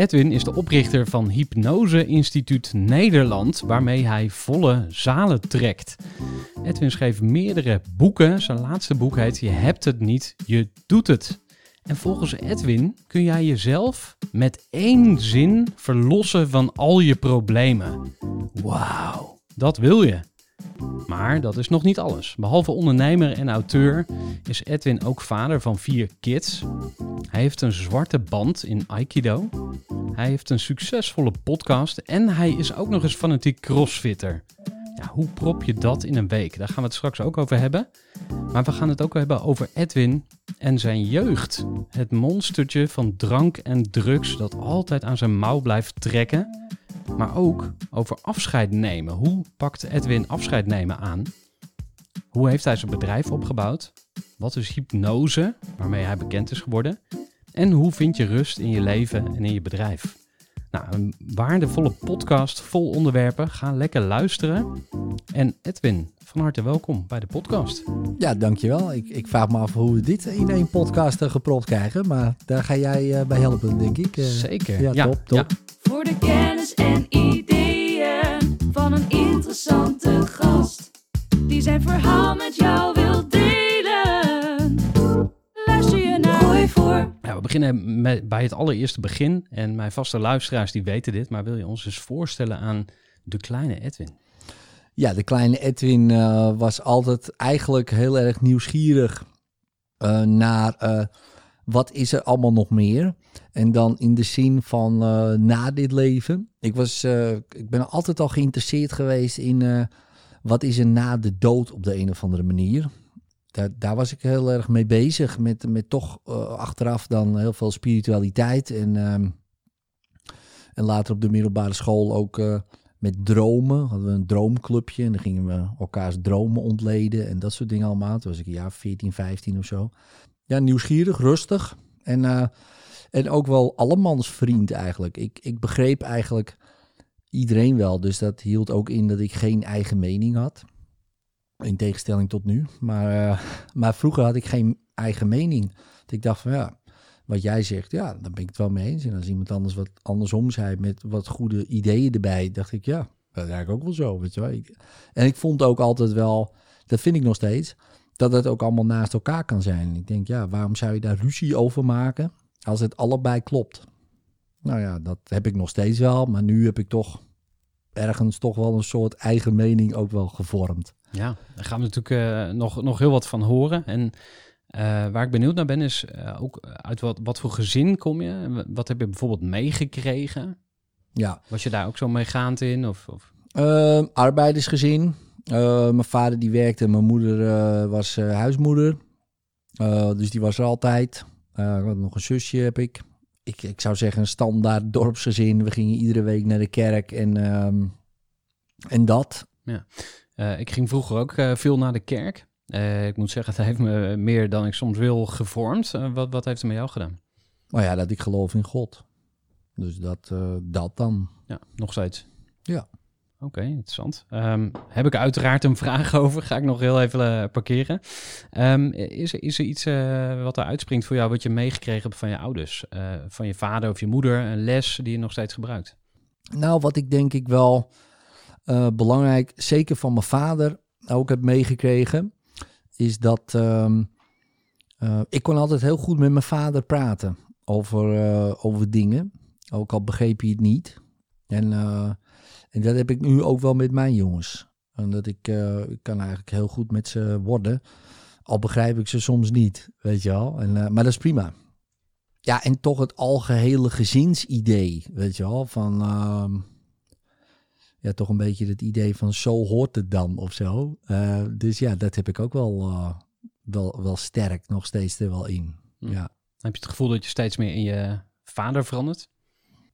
Edwin is de oprichter van Hypnose Instituut Nederland, waarmee hij volle zalen trekt. Edwin schreef meerdere boeken. Zijn laatste boek heet Je hebt het niet, je doet het. En volgens Edwin kun jij jezelf met één zin verlossen van al je problemen. Wauw, dat wil je. Maar dat is nog niet alles. Behalve ondernemer en auteur is Edwin ook vader van vier kids. Hij heeft een zwarte band in Aikido. Hij heeft een succesvolle podcast en hij is ook nog eens fanatiek crossfitter. Ja, hoe prop je dat in een week? Daar gaan we het straks ook over hebben. Maar we gaan het ook hebben over Edwin en zijn jeugd. Het monstertje van drank en drugs dat altijd aan zijn mouw blijft trekken. Maar ook over afscheid nemen. Hoe pakt Edwin afscheid nemen aan? Hoe heeft hij zijn bedrijf opgebouwd? Wat is hypnose, waarmee hij bekend is geworden? En hoe vind je rust in je leven en in je bedrijf? Nou, een waardevolle podcast vol onderwerpen. Ga lekker luisteren. En Edwin, van harte welkom bij de podcast. Ja, dankjewel. Ik, ik vraag me af hoe we dit in één podcast uh, gepropt krijgen. Maar daar ga jij uh, bij helpen, denk ik. Uh, Zeker. Ja, Ja, top, top. ja. Voor de kennis en ideeën van een interessante gast. Die zijn verhaal met jou wil delen. Luister je naar Gooi voor. Ja, we beginnen met, bij het allereerste begin. En mijn vaste luisteraars die weten dit. Maar wil je ons eens voorstellen aan de kleine Edwin? Ja, de kleine Edwin eh, was altijd eigenlijk heel erg nieuwsgierig eh, naar eh, wat is er allemaal nog meer. En dan in de zin van na dit leven. Ik, was, ik ben altijd al geïnteresseerd geweest in wat is er na de dood op de een of andere manier. Daar, daar was ik heel erg mee bezig. Met, met toch achteraf dan heel veel spiritualiteit. En, ehm, en later op de middelbare school ook met dromen. Hadden we een droomclubje. En dan gingen we elkaars dromen ontleden. En dat soort dingen allemaal. Toen was ik jaar 14, 15 of zo. Ja, nieuwsgierig, rustig. En, eh, en ook wel allemans vriend eigenlijk. Ik, ik begreep eigenlijk iedereen wel. Dus dat hield ook in dat ik geen eigen mening had. In tegenstelling tot nu. Maar, eh, maar vroeger had ik geen eigen mening. Dat ik dacht van ja, wat jij zegt, ja, daar ben ik het wel mee eens. En als iemand anders wat andersom zei met wat goede ideeën erbij, dacht ik ja, dat is eigenlijk ook wel zo. Weet je wel. En ik vond ook altijd wel, dat vind ik nog steeds, dat het ook allemaal naast elkaar kan zijn. Ik denk ja, waarom zou je daar ruzie over maken als het allebei klopt? Nou ja, dat heb ik nog steeds wel, maar nu heb ik toch ergens toch wel een soort eigen mening ook wel gevormd. Ja, daar gaan we natuurlijk eh, nog, nog heel wat van horen. En eh, waar ik benieuwd naar ben is eh, ook uit wat, wat voor gezin kom je? Wat heb je bijvoorbeeld meegekregen? Ja, Was je daar ook zo meegaand in? Of, of... Ehm, arbeidersgezin. Eh, mijn vader die werkte, mijn moeder eh, was eh, huismoeder. Eh, dus die was er altijd. Eh, nog een zusje heb ik. ik. Ik zou zeggen een standaard dorpsgezin. We gingen iedere week naar de kerk en, ehm, en dat. Eh, ik ging vroeger ook eh, veel naar de kerk. Eh, ik moet zeggen, het heeft me meer dan ik soms wil gevormd. Eh, wat, wat heeft het met jou gedaan? Maar ja, dat ik geloof in God. Dus dat, eh, dat dan. Ja, nog steeds. Ja. Oké, interessant. Ehm, heb ik uiteraard een vraag over. Ga ik nog heel even parkeren. Ehm, is, er, is er iets wat er uitspringt voor jou wat je meegekregen hebt van je ouders? Van je vader of je moeder? Een les die je nog steeds gebruikt? Nou, wat ik denk ik wel belangrijk, zeker van mijn vader ook heb meegekregen, is dat ehm, eh, ik kon altijd heel goed met mijn vader praten over, eh, over dingen. Ook al begreep hij het niet. En, eh, en dat heb ik nu ook wel met mijn jongens. En dat ik, ik kan eigenlijk heel goed met ze worden. Al begrijp ik ze soms niet, weet je wel. En, maar dat is prima. Ja, en toch het algehele gezinsidee, weet je wel. Van, ehm, ja, toch een beetje het idee van zo hoort het dan of zo. Eh, dus ja, dat heb ik ook wel, eh, wel, wel sterk nog steeds er wel in. Hm. Ja. Heb je het gevoel dat je steeds meer in je vader verandert?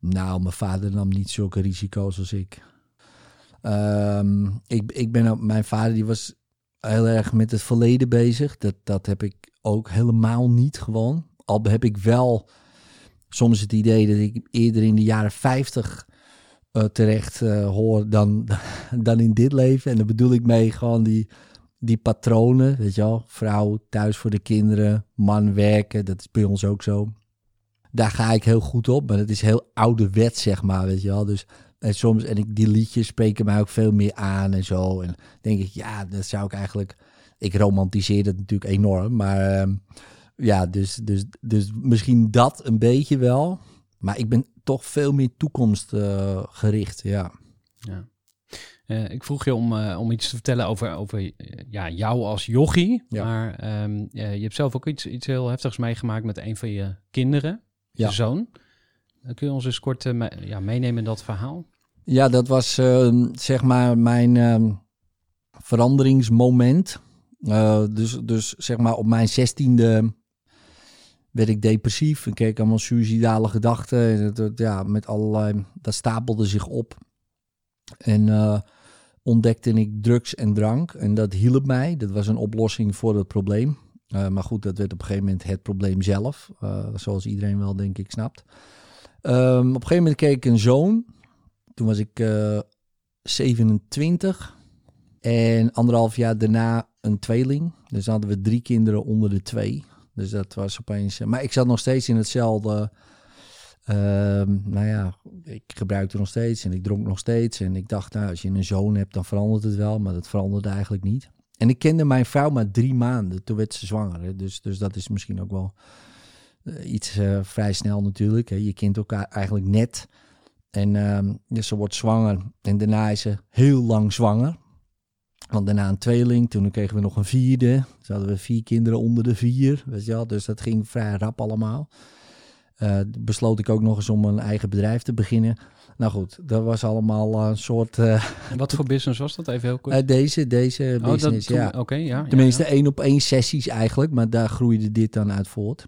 Nou, mijn vader nam niet zulke risico's als ik. Ehm, ik, ik ben, ook- mijn vader die was heel erg met het verleden bezig. Dat, dat heb ik ook helemaal niet gewoon. Al heb ik wel soms het idee dat ik eerder in de jaren 50 eh, terecht eh, hoor dan, dan in dit leven. En daar bedoel ik mee gewoon die, die patronen, weet je wel. Vrouw thuis voor de kinderen, man werken, dat is bij ons ook zo daar ga ik heel goed op. Maar het is heel ouderwets, zeg maar, weet je wel. Dus en soms, en ik, die liedjes spreken mij ook veel meer aan en zo. En denk ik, ja, dat zou ik eigenlijk... Ik romantiseer dat natuurlijk enorm, maar ehm, ja, dus, dus, dus misschien dat een beetje wel. Maar ik ben toch veel meer toekomstgericht, ja. Ja. Eh, ik vroeg je om, eh, om iets te vertellen over, over eh, ja, jou als jochie. Ja. Maar ehm, eh, je hebt zelf ook iets, iets heel heftigs meegemaakt met een van je kinderen, je Ja. zoon. Eh, kun je ons eens kort eh, me- ja, meenemen in dat verhaal? Ja, dat was ehm, zeg maar mijn ehm, veranderingsmoment. Eh, dus, dus zeg maar op mijn zestiende werd ik depressief en kreeg ik allemaal suïcidale gedachten. En het- ja, met allerlei, dat stapelde zich op. En eh, ontdekte ik drugs en drank. En dat hielp mij. Dat was een oplossing voor het probleem. Eh, maar goed, dat werd op een gegeven moment het probleem zelf. eh, zoals iedereen wel, denk ik, snapt. Ehm, op een gegeven moment kreeg ik een zoon. Toen was ik eh 27. En anderhalf jaar daarna een tweeling. Dus hadden we drie kinderen onder de twee. Dus dat was opeens... Maar ik zat nog steeds in hetzelfde... ehm, nou ja, ik gebruikte nog steeds en ik dronk nog steeds. En ik dacht, nou, als je een zoon hebt, dan verandert het wel. Maar dat veranderde eigenlijk niet. En ik kende mijn vrouw maar drie maanden. Toen werd ze zwanger. Dus, dus dat is misschien ook wel eh, iets eh, vrij snel natuurlijk. Hè. Je kent elkaar eigenlijk net. En ehm, dus ze wordt zwanger. En daarna is ze heel lang zwanger. Want daarna een tweeling. Toen kregen we nog een vierde. Toen hadden we vier kinderen onder de vier. Weet je wel? Dus dat ging vrij rap allemaal. Eh, besloot ik ook nog eens om een eigen bedrijf te beginnen. Nou goed, dat was allemaal een soort... eh, En wat voor business was dat? Even heel kort. eh, deze, deze oh, dat, business, ja. Oké, ja. ja, Tenminste, ja. één op één sessies eigenlijk, maar daar groeide dit dan uit voort.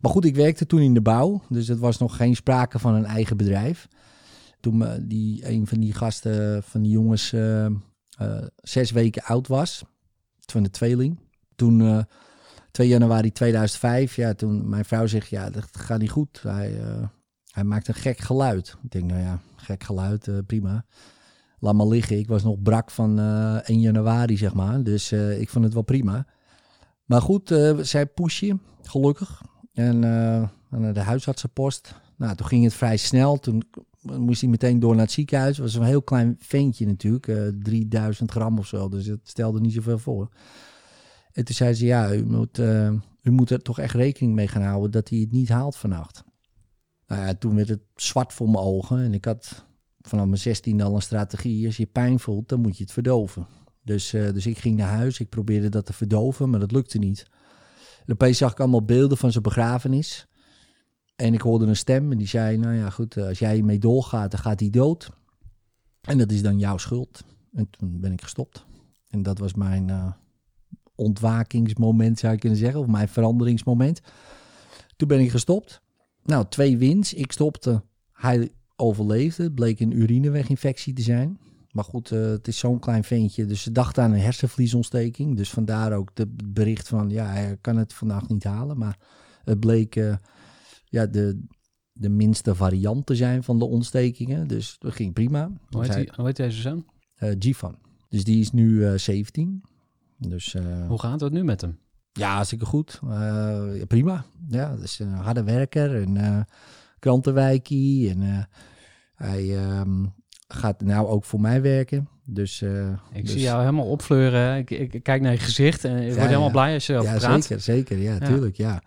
Maar goed, ik werkte toen in de bouw, dus het was nog geen sprake van een eigen bedrijf. Toen die, een van die gasten, van die jongens, zes weken oud was, van de tweeling. Toen, eh 2 januari 2005, ja, toen mijn vrouw zegt, ja, dat gaat niet goed. Hij, eh, hij maakt een gek geluid. Ik denk, nou ja, gek geluid, eh, prima laat maar liggen. Ik was nog brak van eh 1 januari, zeg maar. Dus eh, ik vond het wel prima. Maar goed, eh, zij pushen, gelukkig. En eh, naar de huisartsenpost. Nou, toen ging het vrij snel. Toen moest hij meteen door naar het ziekenhuis. Was een heel klein ventje natuurlijk. eh 3000 gram of zo. Dus het stelde niet zoveel voor. En toen zei ze, ja, u moet, eh, u moet er toch echt rekening mee gaan houden dat hij het niet haalt vannacht. Nou ja, toen werd het zwart voor mijn ogen. En ik had vanaf mijn 16 al een strategie. Als je pijn voelt, dan moet je het verdoven. Dus, eh, dus ik ging naar huis. Ik probeerde dat te verdoven, maar dat lukte niet. En opeens zag ik allemaal beelden van zijn begrafenis. En ik hoorde een stem en die zei... Nou ja, goed, eh, als jij hiermee doorgaat, dan gaat hij dood. En dat is dan jouw schuld. En toen ben ik gestopt. En dat was mijn eh, ontwakingsmoment, zou ik kunnen zeggen. Of mijn veranderingsmoment. Toen ben ik gestopt. Nou, twee wins. Ik stopte. Hij overleefde. Het bleek een urineweginfectie te zijn. Maar goed, eh, het is zo'n klein ventje. Dus ze dachten aan een hersenvliesontsteking. Dus vandaar ook het bericht van... ja, hij kan het vandaag niet halen. Maar het bleek... ja, de, de minste variant te zijn van de ontstekingen. Dus dat ging prima. Hoe Dus heet, hij- hoe heet deze zoon? eh, Gifan. Dus die is nu eh 17. Dus eh, Hoe gaat het nu met hem? ja, hartstikke goed. Eh, ja, prima. Ja, dus een harde werker en eh krantenwijkie. En eh, hij ehm, gaat nou ook voor mij werken. Dus, eh, Ik dus- zie jou helemaal opfleuren. Ik, ik, ik kijk naar je gezicht en wordt Ja, helemaal ja. blij als je erover Ja, praat. zeker, zeker. Ja, Ja. tuurlijk, ja.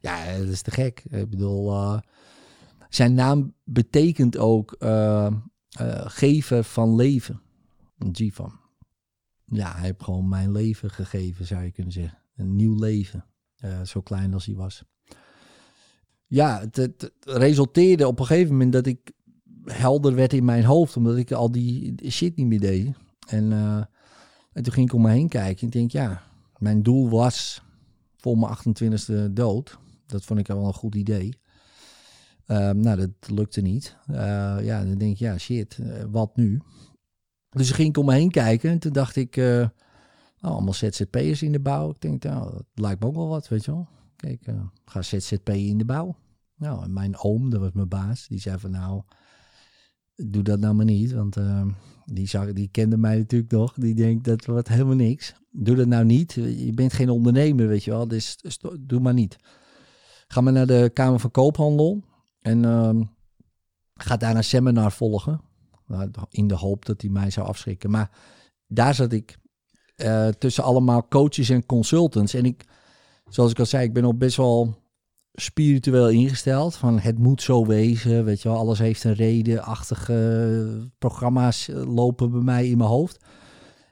Ja, dat is te gek. Ik bedoel, eh, zijn naam betekent ook eh, eh, gever van leven. Jivan. Ja, hij heeft gewoon mijn leven gegeven, zou je kunnen zeggen. Een nieuw leven. zo klein als hij was. Ja, het, resulteerde op een gegeven moment dat ik helder werd in mijn hoofd, omdat ik al die shit niet meer deed. En, en toen ging ik om me heen kijken. Ik denk, ja, mijn doel was voor mijn 28e dood. Dat vond ik wel een goed idee. Ehm, nou, dat lukte niet. Eh, ja, dan denk ik, ja, shit, eh, wat nu? Dus ging ik om me heen kijken en toen dacht ik, oh, allemaal ZZP'ers in de bouw. Ik denk, nou, dat lijkt me ook wel wat, weet je wel. Kijk, ga ZZP in de bouw. Nou, en mijn oom, dat was mijn baas, die zei van, nou, doe dat nou maar niet. Want eh, die, zag, die kende mij natuurlijk nog. Die denkt, dat wordt helemaal niks. Doe dat nou niet. Je bent geen ondernemer, weet je wel. Dus doe maar niet. Ga maar naar de Kamer van Koophandel. En ehm, ga daar een seminar volgen. Nou, In de hoop dat hij mij zou afschrikken. Maar daar zat ik eh, tussen allemaal coaches en consultants. En ik, zoals ik al zei, ik ben al best wel spiritueel ingesteld. Van het moet zo wezen, weet je wel. Alles heeft een reden-achtige programma's eh, lopen bij mij in mijn hoofd.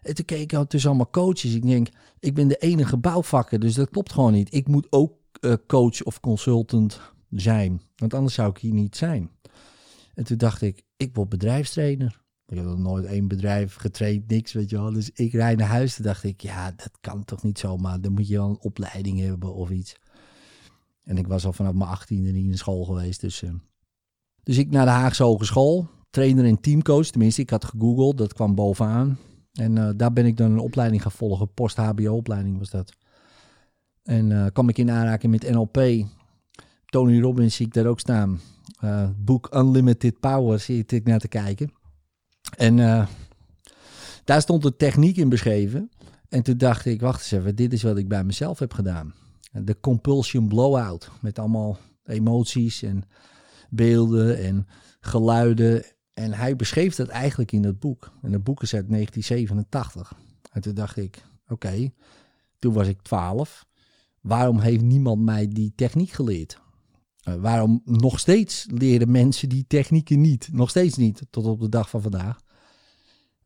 En toen keek ik tussen allemaal coaches. Ik denk, ik ben de enige bouwvakker, dus dat klopt gewoon niet. Ik moet ook eh, coach of consultant zijn, want anders zou ik hier niet zijn. En toen dacht ik, ik word bedrijfstrainer. Ik heb nog nooit één bedrijf getraind, niks, weet je wel. Dus ik rijd naar huis. Toen dacht ik, ja, dat kan toch niet zomaar. Dan moet je wel een opleiding hebben of iets. En ik was al vanaf mijn achttiende niet in school geweest. Dus, eh, dus ik naar de Haagse Hogeschool. Trainer en teamcoach. Tenminste, ik had gegoogeld. Dat kwam bovenaan. En eh, daar ben ik dan een opleiding gaan volgen. Post-HBO-opleiding was dat. En eh, kwam ik in aanraking met NLP. Tony Robbins zie ik daar ook staan. Eh, boek Unlimited Power zit ik naar te kijken. En eh, daar stond de techniek in beschreven. En toen dacht ik, wacht eens even, dit is wat ik bij mezelf heb gedaan. De compulsion blowout. Met allemaal emoties en beelden en geluiden. En hij beschreef dat eigenlijk in dat boek. En dat boek is uit 1987. En toen dacht ik, oké, toen was ik 12. Waarom heeft niemand mij die techniek geleerd? Uh, waarom nog steeds leren mensen die technieken niet? Nog steeds niet, tot op de dag van vandaag.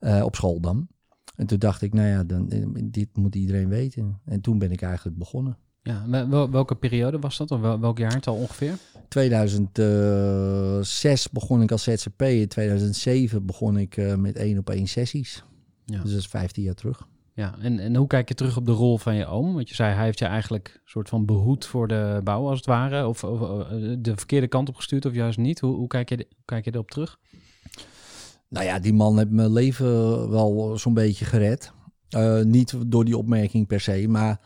Uh, op school dan. En toen dacht ik, nou ja, dan, dit moet iedereen weten. En toen ben ik eigenlijk begonnen. Ja, wel, welke periode was dat? Of wel, welk jaartal ongeveer? 2006 begon ik als ZZP. In 2007 begon ik met één op één sessies. Ja. Dus dat is 15 jaar terug. Ja, en, en hoe kijk je terug op de rol van je oom? Want je zei, hij heeft je eigenlijk een soort van behoed voor de bouw als het ware. Of, of uh, de verkeerde kant op gestuurd of juist niet. Hoe, hoe, kijk, je, hoe kijk je erop terug? Nou ja, die man heeft mijn leven wel zo'n beetje gered. Uh, niet door die opmerking per se, maar,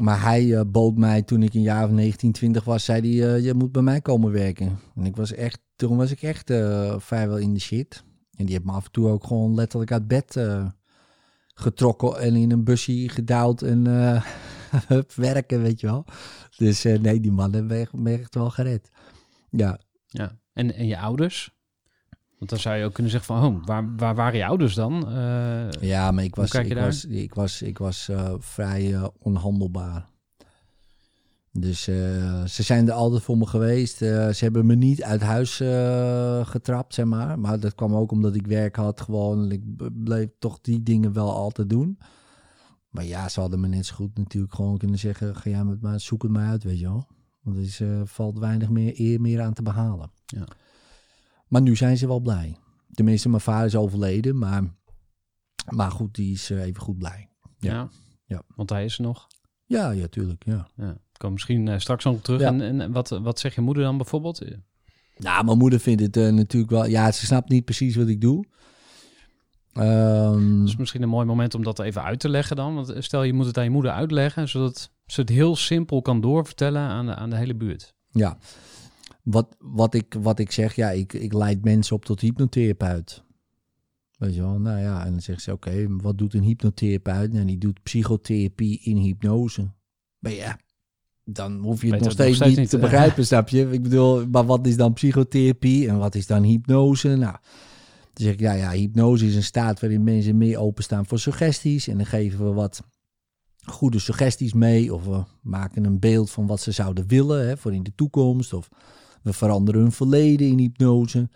maar hij uh, bood mij toen ik een jaar of 19, 20 was, zei hij, je moet bij mij komen werken. En ik was echt, toen was ik echt vrijwel in de shit. En die heeft me af en toe ook gewoon letterlijk uit bed getrokken en in een busje gedouwd en werken, weet je wel. Dus nee, die man me echt wel gered. Ja. Ja, en, en je ouders? Want dan zou je ook kunnen zeggen van, oh, waar, waar waren je ouders dan? Uh, ja, maar ik was, ik was, ik was, ik was uh, vrij uh, onhandelbaar. Dus uh, ze zijn er altijd voor me geweest. ze hebben me niet uit huis getrapt, zeg maar. Maar dat kwam ook omdat ik werk had gewoon. En ik bleef toch die dingen wel altijd doen. Maar ja, ze hadden me net zo goed natuurlijk gewoon kunnen zeggen... ga jij met mij, zoek het maar uit, weet je wel. Want er is, valt weinig meer eer meer aan te behalen. Ja. Maar nu zijn ze wel blij. Tenminste, mijn vader is overleden, maar, maar goed, die is even goed blij. Ja. ja. ja. Want hij is er nog. Ja, ja, tuurlijk, ja. ja. Kom misschien uh, straks nog terug. Ja. En, en wat, wat zegt je moeder dan bijvoorbeeld? Nou, mijn moeder vindt het uh, natuurlijk wel... Ja, ze snapt niet precies wat ik doe. Um, dus misschien een mooi moment om dat even uit te leggen dan. Want stel, je moet het aan je moeder uitleggen... zodat ze het heel simpel kan doorvertellen aan de, aan de hele buurt. Ja, wat, wat, ik, wat ik zeg, ja, ik, ik leid mensen op tot hypnotherapeut. Weet je wel, nou ja, en dan zeggen ze, oké, wat doet een hypnotherapeut? En die doet psychotherapie in hypnose. Maar ja, dan hoef je het nog het nog steeds, niet, te eh. begrijpen, snap je? Ik bedoel, maar wat is dan psychotherapie en wat is dan hypnose? Nou, dan zeg ik, ja, ja, hypnose is een staat waarin mensen meer openstaan voor suggesties. En dan geven we wat goede suggesties mee. Of we maken een beeld van wat ze zouden willen hè, voor in de toekomst. Of we veranderen hun verleden in hypnose,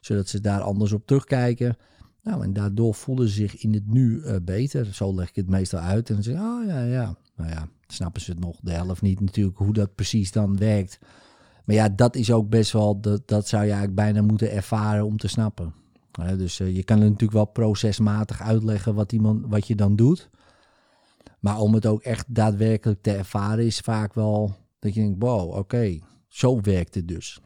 zodat ze daar anders op terugkijken. Nou, en daardoor voelen ze zich in het nu eh, beter. Zo leg ik het meestal uit. En dan zeg ik, oh ja, ja. Nou ja, snappen ze het nog, de helft niet natuurlijk, hoe dat precies dan werkt. Maar ja, dat is ook best wel, dat, dat zou je eigenlijk bijna moeten ervaren om te snappen. Dus eh, je kan het natuurlijk wel procesmatig uitleggen wat, iemand, wat je dan doet. Maar om het ook echt daadwerkelijk te ervaren is vaak wel dat je denkt, wow, oké, zo werkt het dus.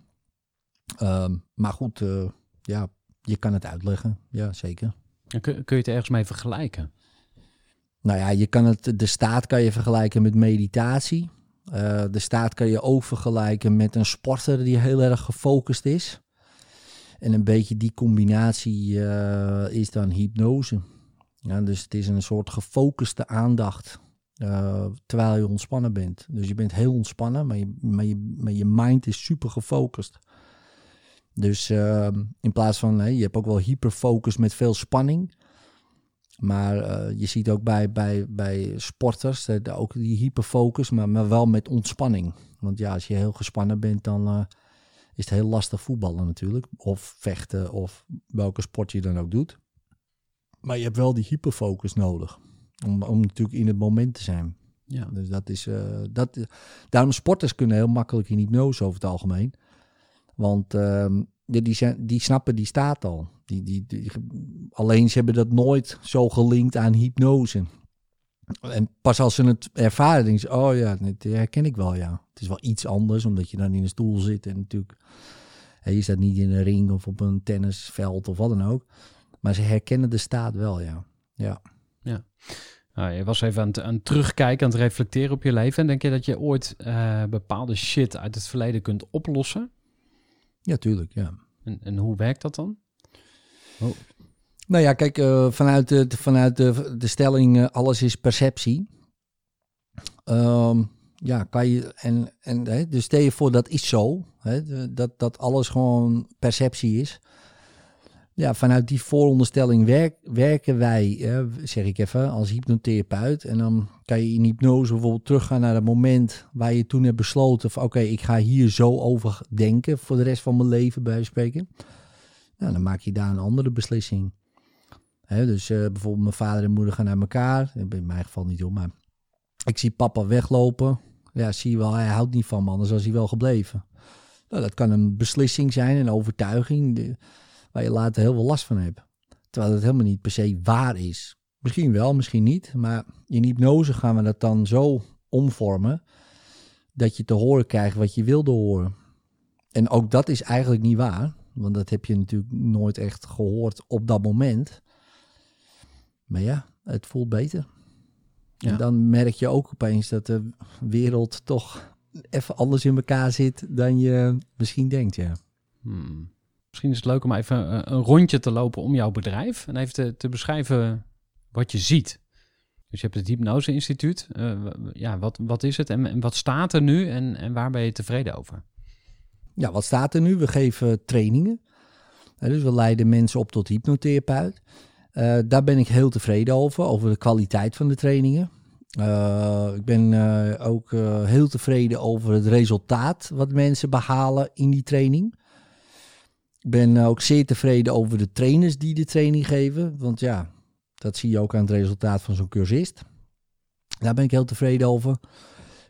Ehm, maar goed, eh, ja, je kan het uitleggen. Ja, zeker. Kun, kun je het ergens mee vergelijken? Nou ja, je kan het, de staat kan je vergelijken met meditatie. Eh, de staat kan je ook vergelijken met een sporter die heel erg gefocust is. En een beetje die combinatie eh, is dan hypnose. Ja, dus het is een soort gefocuste aandacht eh, terwijl je ontspannen bent. Dus je bent heel ontspannen, maar je, maar je, maar je mind is super gefocust. Dus eh, in plaats van, hè, je hebt ook wel hyperfocus met veel spanning. Maar eh, je ziet ook bij, bij, bij sporters eh, de- ook die hyperfocus, maar, maar wel met ontspanning. Want ja, als je heel gespannen bent, dan eh, is het heel lastig voetballen natuurlijk. Of vechten, of welke sport je dan ook doet. Maar je hebt wel die hyperfocus nodig. Om, om natuurlijk in het moment te zijn. Ja. Dus dat is. dat, daarom sporters kunnen heel makkelijk in hypnose over het algemeen. Want ehm, die, zijn, die snappen die staat al. Die, die, die, alleen ze hebben dat nooit zo gelinkt aan hypnose. En pas als ze het ervaren, denken ze: Oh ja, dit herken ik wel, ja. Het is wel iets anders, omdat je dan in een stoel zit. En natuurlijk, hè, je staat niet in een ring of op een tennisveld of wat dan ook. Maar ze herkennen de staat wel, ja. Ja. Nou, je was even aan het, aan het terugkijken, aan het reflecteren op je leven. En denk je dat je ooit eh, bepaalde shit uit het verleden kunt oplossen? Ja, tuurlijk, ja. En, en hoe werkt dat dan? Nou ja, kijk, eh, vanuit, de, vanuit de, de stelling eh, alles is perceptie. Ehm, ja, kan je, en, en, hè, dus stel je voor dat is zo, hè, dat, dat alles gewoon perceptie is. Ja, vanuit die vooronderstelling werk, werken wij, zeg ik even, als hypnotherapeut. En dan kan je in hypnose bijvoorbeeld teruggaan naar het moment waar je toen hebt besloten van oké, ik ga hier zo over denken voor de rest van mijn leven bij spreken. Nou, dan maak je daar een andere beslissing. Dus eh, bijvoorbeeld mijn vader en moeder gaan naar elkaar. In mijn geval niet hoor, maar ik zie papa weglopen. Ja, zie je wel, hij houdt niet van me, anders was hij wel gebleven. Nou, dat kan een beslissing zijn, een overtuiging, waar je later heel veel last van hebt. Terwijl het helemaal niet per se waar is. Misschien wel, misschien niet. Maar in hypnose gaan we dat dan zo omvormen, dat je te horen krijgt wat je wilde horen. En ook dat is eigenlijk niet waar. Want dat heb je natuurlijk nooit echt gehoord op dat moment. Maar ja, het voelt beter. Ja. En dan merk je ook opeens dat de wereld toch even anders in elkaar zit dan je misschien denkt, ja. Hmm. Misschien is het leuk om even eh, een rondje te lopen om jouw bedrijf. En even te, te beschrijven wat je ziet. Dus je hebt het Hypnose Instituut. Eh, ja, wat, wat is het en, en wat staat er nu en, en waar ben je tevreden over? Ja, wat staat er nu? We geven trainingen. Dus we leiden mensen op tot hypnotherapeut. Eh, daar ben ik heel tevreden over, over de kwaliteit van de trainingen. Eh, ik ben eh, ook heel tevreden over het resultaat wat mensen behalen in die training. Ik ben ook zeer tevreden over de trainers die de training geven. Want ja, dat zie je ook aan het resultaat van zo'n cursist. Daar ben ik heel tevreden over.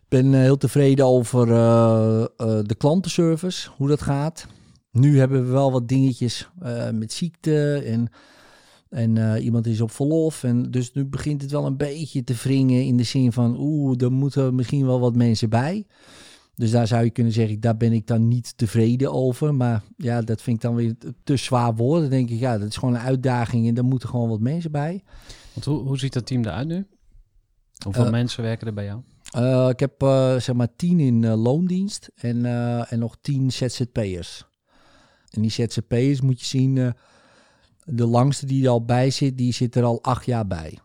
Ik ben eh, heel tevreden over eh, eh, de klantenservice, hoe dat gaat. Nu hebben we wel wat dingetjes met ziekte en, en iemand is op verlof. En dus nu begint het wel een beetje te wringen in de zin van, oeh, er moeten misschien wel wat mensen bij. Dus daar zou je kunnen zeggen, daar ben ik dan niet tevreden over. Maar ja, dat vind ik dan weer te- zwaar woord. Dan denk ik, ja, dat is gewoon een uitdaging en daar moeten gewoon wat mensen bij. Want hoe, hoe ziet dat team eruit nu? Hoeveel mensen werken er bij jou? Uh, ik heb uh, zeg maar tien in uh, loondienst en, en nog tien ZZP'ers. En die ZZP'ers moet je zien, de langste die er al bij zit, die zit er al acht jaar bij.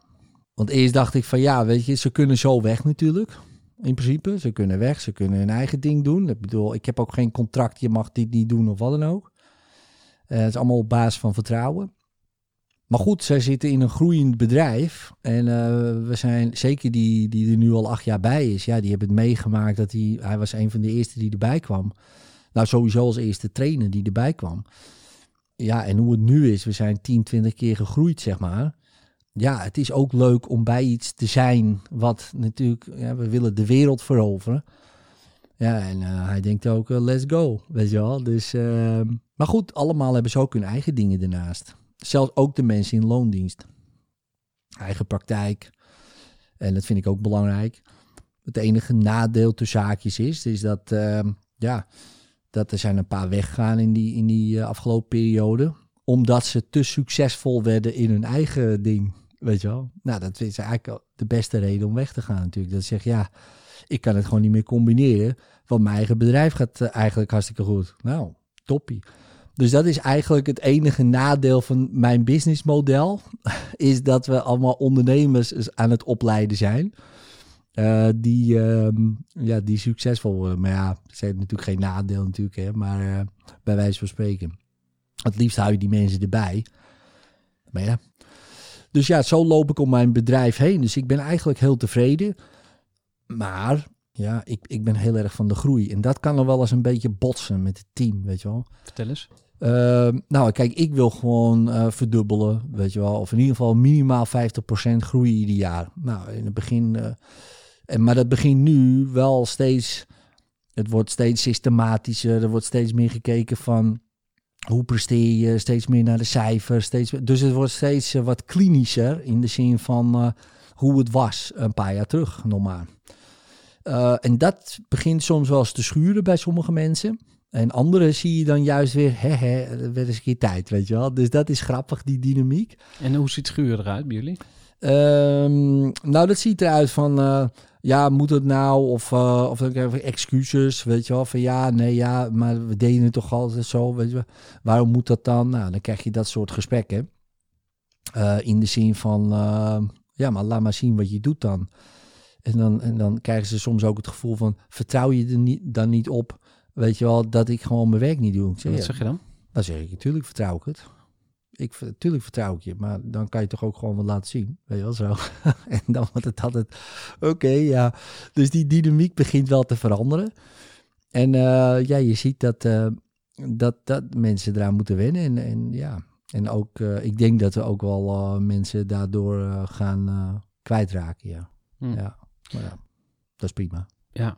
Want eerst dacht ik van ja, weet je, ze kunnen zo weg natuurlijk. In principe, ze kunnen weg, ze kunnen hun eigen ding doen. Ik bedoel, ik heb ook geen contract, je mag dit niet doen of wat dan ook. het is allemaal op basis van vertrouwen. Maar goed, zij zitten in een groeiend bedrijf. En uh, we zijn zeker die, die er nu al acht jaar bij is. Ja, die hebben het meegemaakt dat hij, hij was een van de eerste die erbij kwam. Nou, sowieso als eerste trainer die erbij kwam. Ja, en hoe het nu is, we zijn 10, 20 keer gegroeid, zeg maar. Ja, het is ook leuk om bij iets te zijn wat natuurlijk, we willen de wereld veroveren. Ja, en uh, hij denkt ook, uh, let's go, weet je wel. Dus, uh, maar goed, allemaal hebben ze ook hun eigen dingen ernaast. Zelfs ook de mensen in loondienst. Eigen praktijk. En dat vind ik ook belangrijk. Het enige nadeel tussen zaakjes is, is dat, uh, ja, dat er zijn een paar weggegaan in die, in die uh, afgelopen periode. Omdat ze te succesvol werden in hun eigen ding. Weet je wel? Nou, dat is eigenlijk de beste reden om weg te gaan natuurlijk. Dat zeg ja, ik kan het gewoon niet meer combineren. Want mijn eigen bedrijf gaat uh, eigenlijk hartstikke goed. Nou, toppie. Dus dat is eigenlijk het enige nadeel van mijn businessmodel. Is dat we allemaal ondernemers aan het opleiden zijn. Uh, die, uh, ja, die succesvol worden. Maar ja, dat is natuurlijk geen nadeel natuurlijk. Hè, maar uh, bij wijze van spreken. Het liefst hou je die mensen erbij. Maar ja. Dus ja, zo loop ik om mijn bedrijf heen. Dus ik ben eigenlijk heel tevreden. Maar ja, ik, ik ben heel erg van de groei. En dat kan er wel eens een beetje botsen met het team, weet je wel. Vertel eens. Uh, nou, kijk, ik wil gewoon uh, verdubbelen, weet je wel. Of in ieder geval minimaal 50% groeien ieder jaar. Nou, in het begin... Uh, en, maar dat begint nu wel steeds... Het wordt steeds systematischer. Er wordt steeds meer gekeken van... Hoe presteer je? Steeds meer naar de cijfers. Steeds, dus het wordt steeds wat klinischer in de zin van hoe het was een paar jaar terug, normaal. Uh, en dat begint soms wel eens te schuren bij sommige mensen. En anderen zie je dan juist weer, hè, hè, weer eens een keer tijd, weet je wel. Dus dat is grappig, die dynamiek. En hoe ziet schuren eruit bij jullie? Um, nou, dat ziet eruit van, uh, ja, moet het nou? Of, uh, of dan krijg je excuses, weet je wel. Van ja, nee, ja, maar we deden het toch altijd zo, weet je wel. Waarom moet dat dan? Nou, dan krijg je dat soort gesprekken. Uh, in de zin van, ja, maar laat maar zien wat je doet dan. En dan, en dan krijgen ze soms ook het gevoel van, vertrouw je er niet, dan niet op, weet je wel, dat ik gewoon mijn werk niet doe. Zeg, Wat zeg je dan? Dan zeg ik, natuurlijk vertrouw ik het. Ik, natuurlijk vertrouw ik je, maar dan kan je toch ook gewoon wat laten zien. Weet je wel zo. en dan wordt het altijd, oké, ja. Dus die dynamiek begint wel te veranderen. En uh, ja, je ziet dat, uh, dat, dat mensen eraan moeten wennen. En, en ja, en ook, uh, ik denk dat we ook wel mensen daardoor gaan kwijtraken, ja. Hm. Ja. Maar ja, dat is prima. Ja.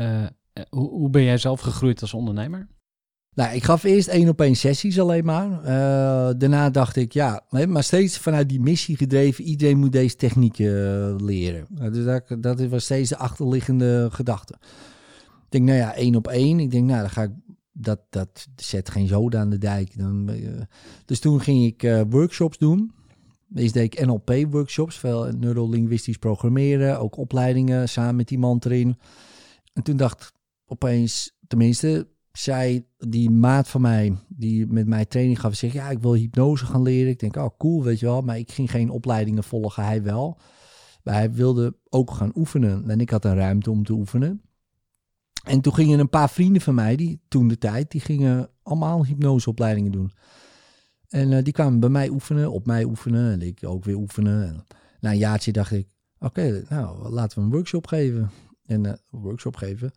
Uh, hoe, hoe ben jij zelf gegroeid als ondernemer? Nou, ik gaf eerst één op één sessies alleen maar. Uh, daarna dacht ik, ja, maar steeds vanuit die missie gedreven, iedereen moet deze technieken leren. dus dat, dat was steeds de achterliggende gedachte. Ik denk, nou ja, één op één. Ik denk, nou, dan ga ik dat, dat zet geen zoden aan de dijk. Dan, dus toen ging ik workshops doen. Eerst deed ik NLP-workshops, veel neurolinguistisch programmeren, ook opleidingen samen met iemand erin. En toen dacht opeens, tenminste, zei die maat van mij, die met mij training gaf, zeg ja, ik wil hypnose gaan leren. Ik denk, oh cool, weet je wel, maar ik ging geen opleidingen volgen, hij wel. Maar hij wilde ook gaan oefenen en ik had een ruimte om te oefenen. En toen gingen een paar vrienden van mij, die toen de tijd, die gingen allemaal hypnoseopleidingen doen. En eh, die kwamen bij mij oefenen, op mij oefenen en ik ook weer oefenen. En na een jaartje dacht ik, oké, nou laten we een workshop geven. En eh, een workshop geven.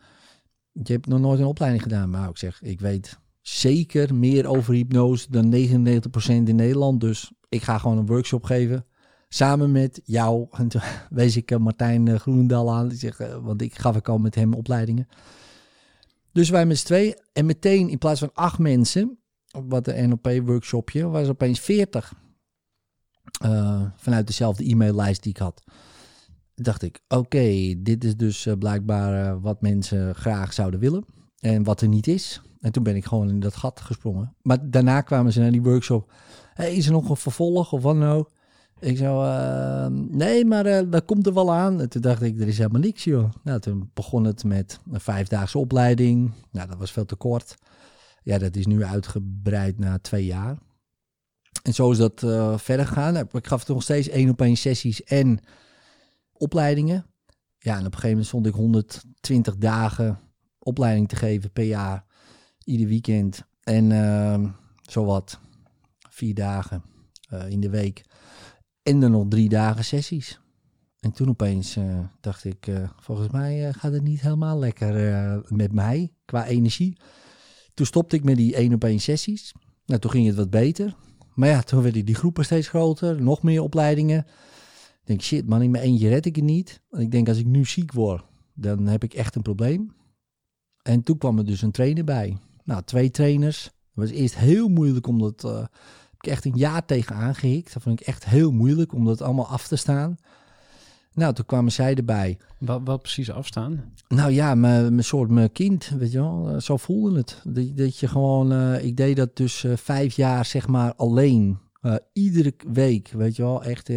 Je hebt nog nooit een opleiding gedaan, maar ik zeg, ik weet zeker meer over hypnose dan 99% in Nederland. Dus ik ga gewoon een workshop geven. Samen met jou. En wees ik eh, Martijn eh, Groenendal aan. Die eh, want ik gaf ik al met hem opleidingen. Dus wij met z'n twee. En meteen in plaats van acht mensen. Wat de NLP-workshopje. Was opeens 40. Uh, vanuit dezelfde e-maillijst die ik had. Dacht ik, oké, dit is dus uh, blijkbaar uh, wat mensen graag zouden willen. En wat er niet is. En toen ben ik gewoon in dat gat gesprongen. Maar daarna kwamen ze naar die workshop. Hey, is er nog een vervolg of wat nou? Ik zou, uh, nee, maar uh, dat komt er wel aan. En toen dacht ik, er is helemaal niks, joh. Nou, toen begon het met een vijfdaagse opleiding. Nou, dat was veel te kort. Ja, dat is nu uitgebreid na twee jaar. En zo is dat verder gegaan. Ik gaf nog steeds één op één sessies en opleidingen. Ja, en op een gegeven moment stond ik 120 dagen opleiding te geven per jaar. Ieder weekend. En uh, zowat vier dagen uh, in de week. En dan nog drie dagen sessies. En toen opeens uh, dacht ik, uh, volgens mij gaat het niet helemaal lekker met mij qua energie. Toen stopte ik met die één op één sessies. Nou, toen ging het wat beter. Maar ja, toen werden die groepen steeds groter, nog meer opleidingen. Ik denk, shit man, in mijn eentje red ik het niet. En ik denk, als ik nu ziek word, dan heb ik echt een probleem. En toen kwam er dus een trainer bij. Nou, twee trainers. Het was eerst heel moeilijk om dat ik echt een jaar tegen aangehikt. Dat vond ik echt heel moeilijk om dat allemaal af te staan. Nou, toen kwamen zij erbij. Wat, wat precies afstaan? Nou ja, mijn soort mijn kind, weet je wel. Zo voelde het. Dat, dat je gewoon, uh, ik deed dat dus uh, vijf jaar zeg maar alleen. Uh, iedere week, weet je wel. Echt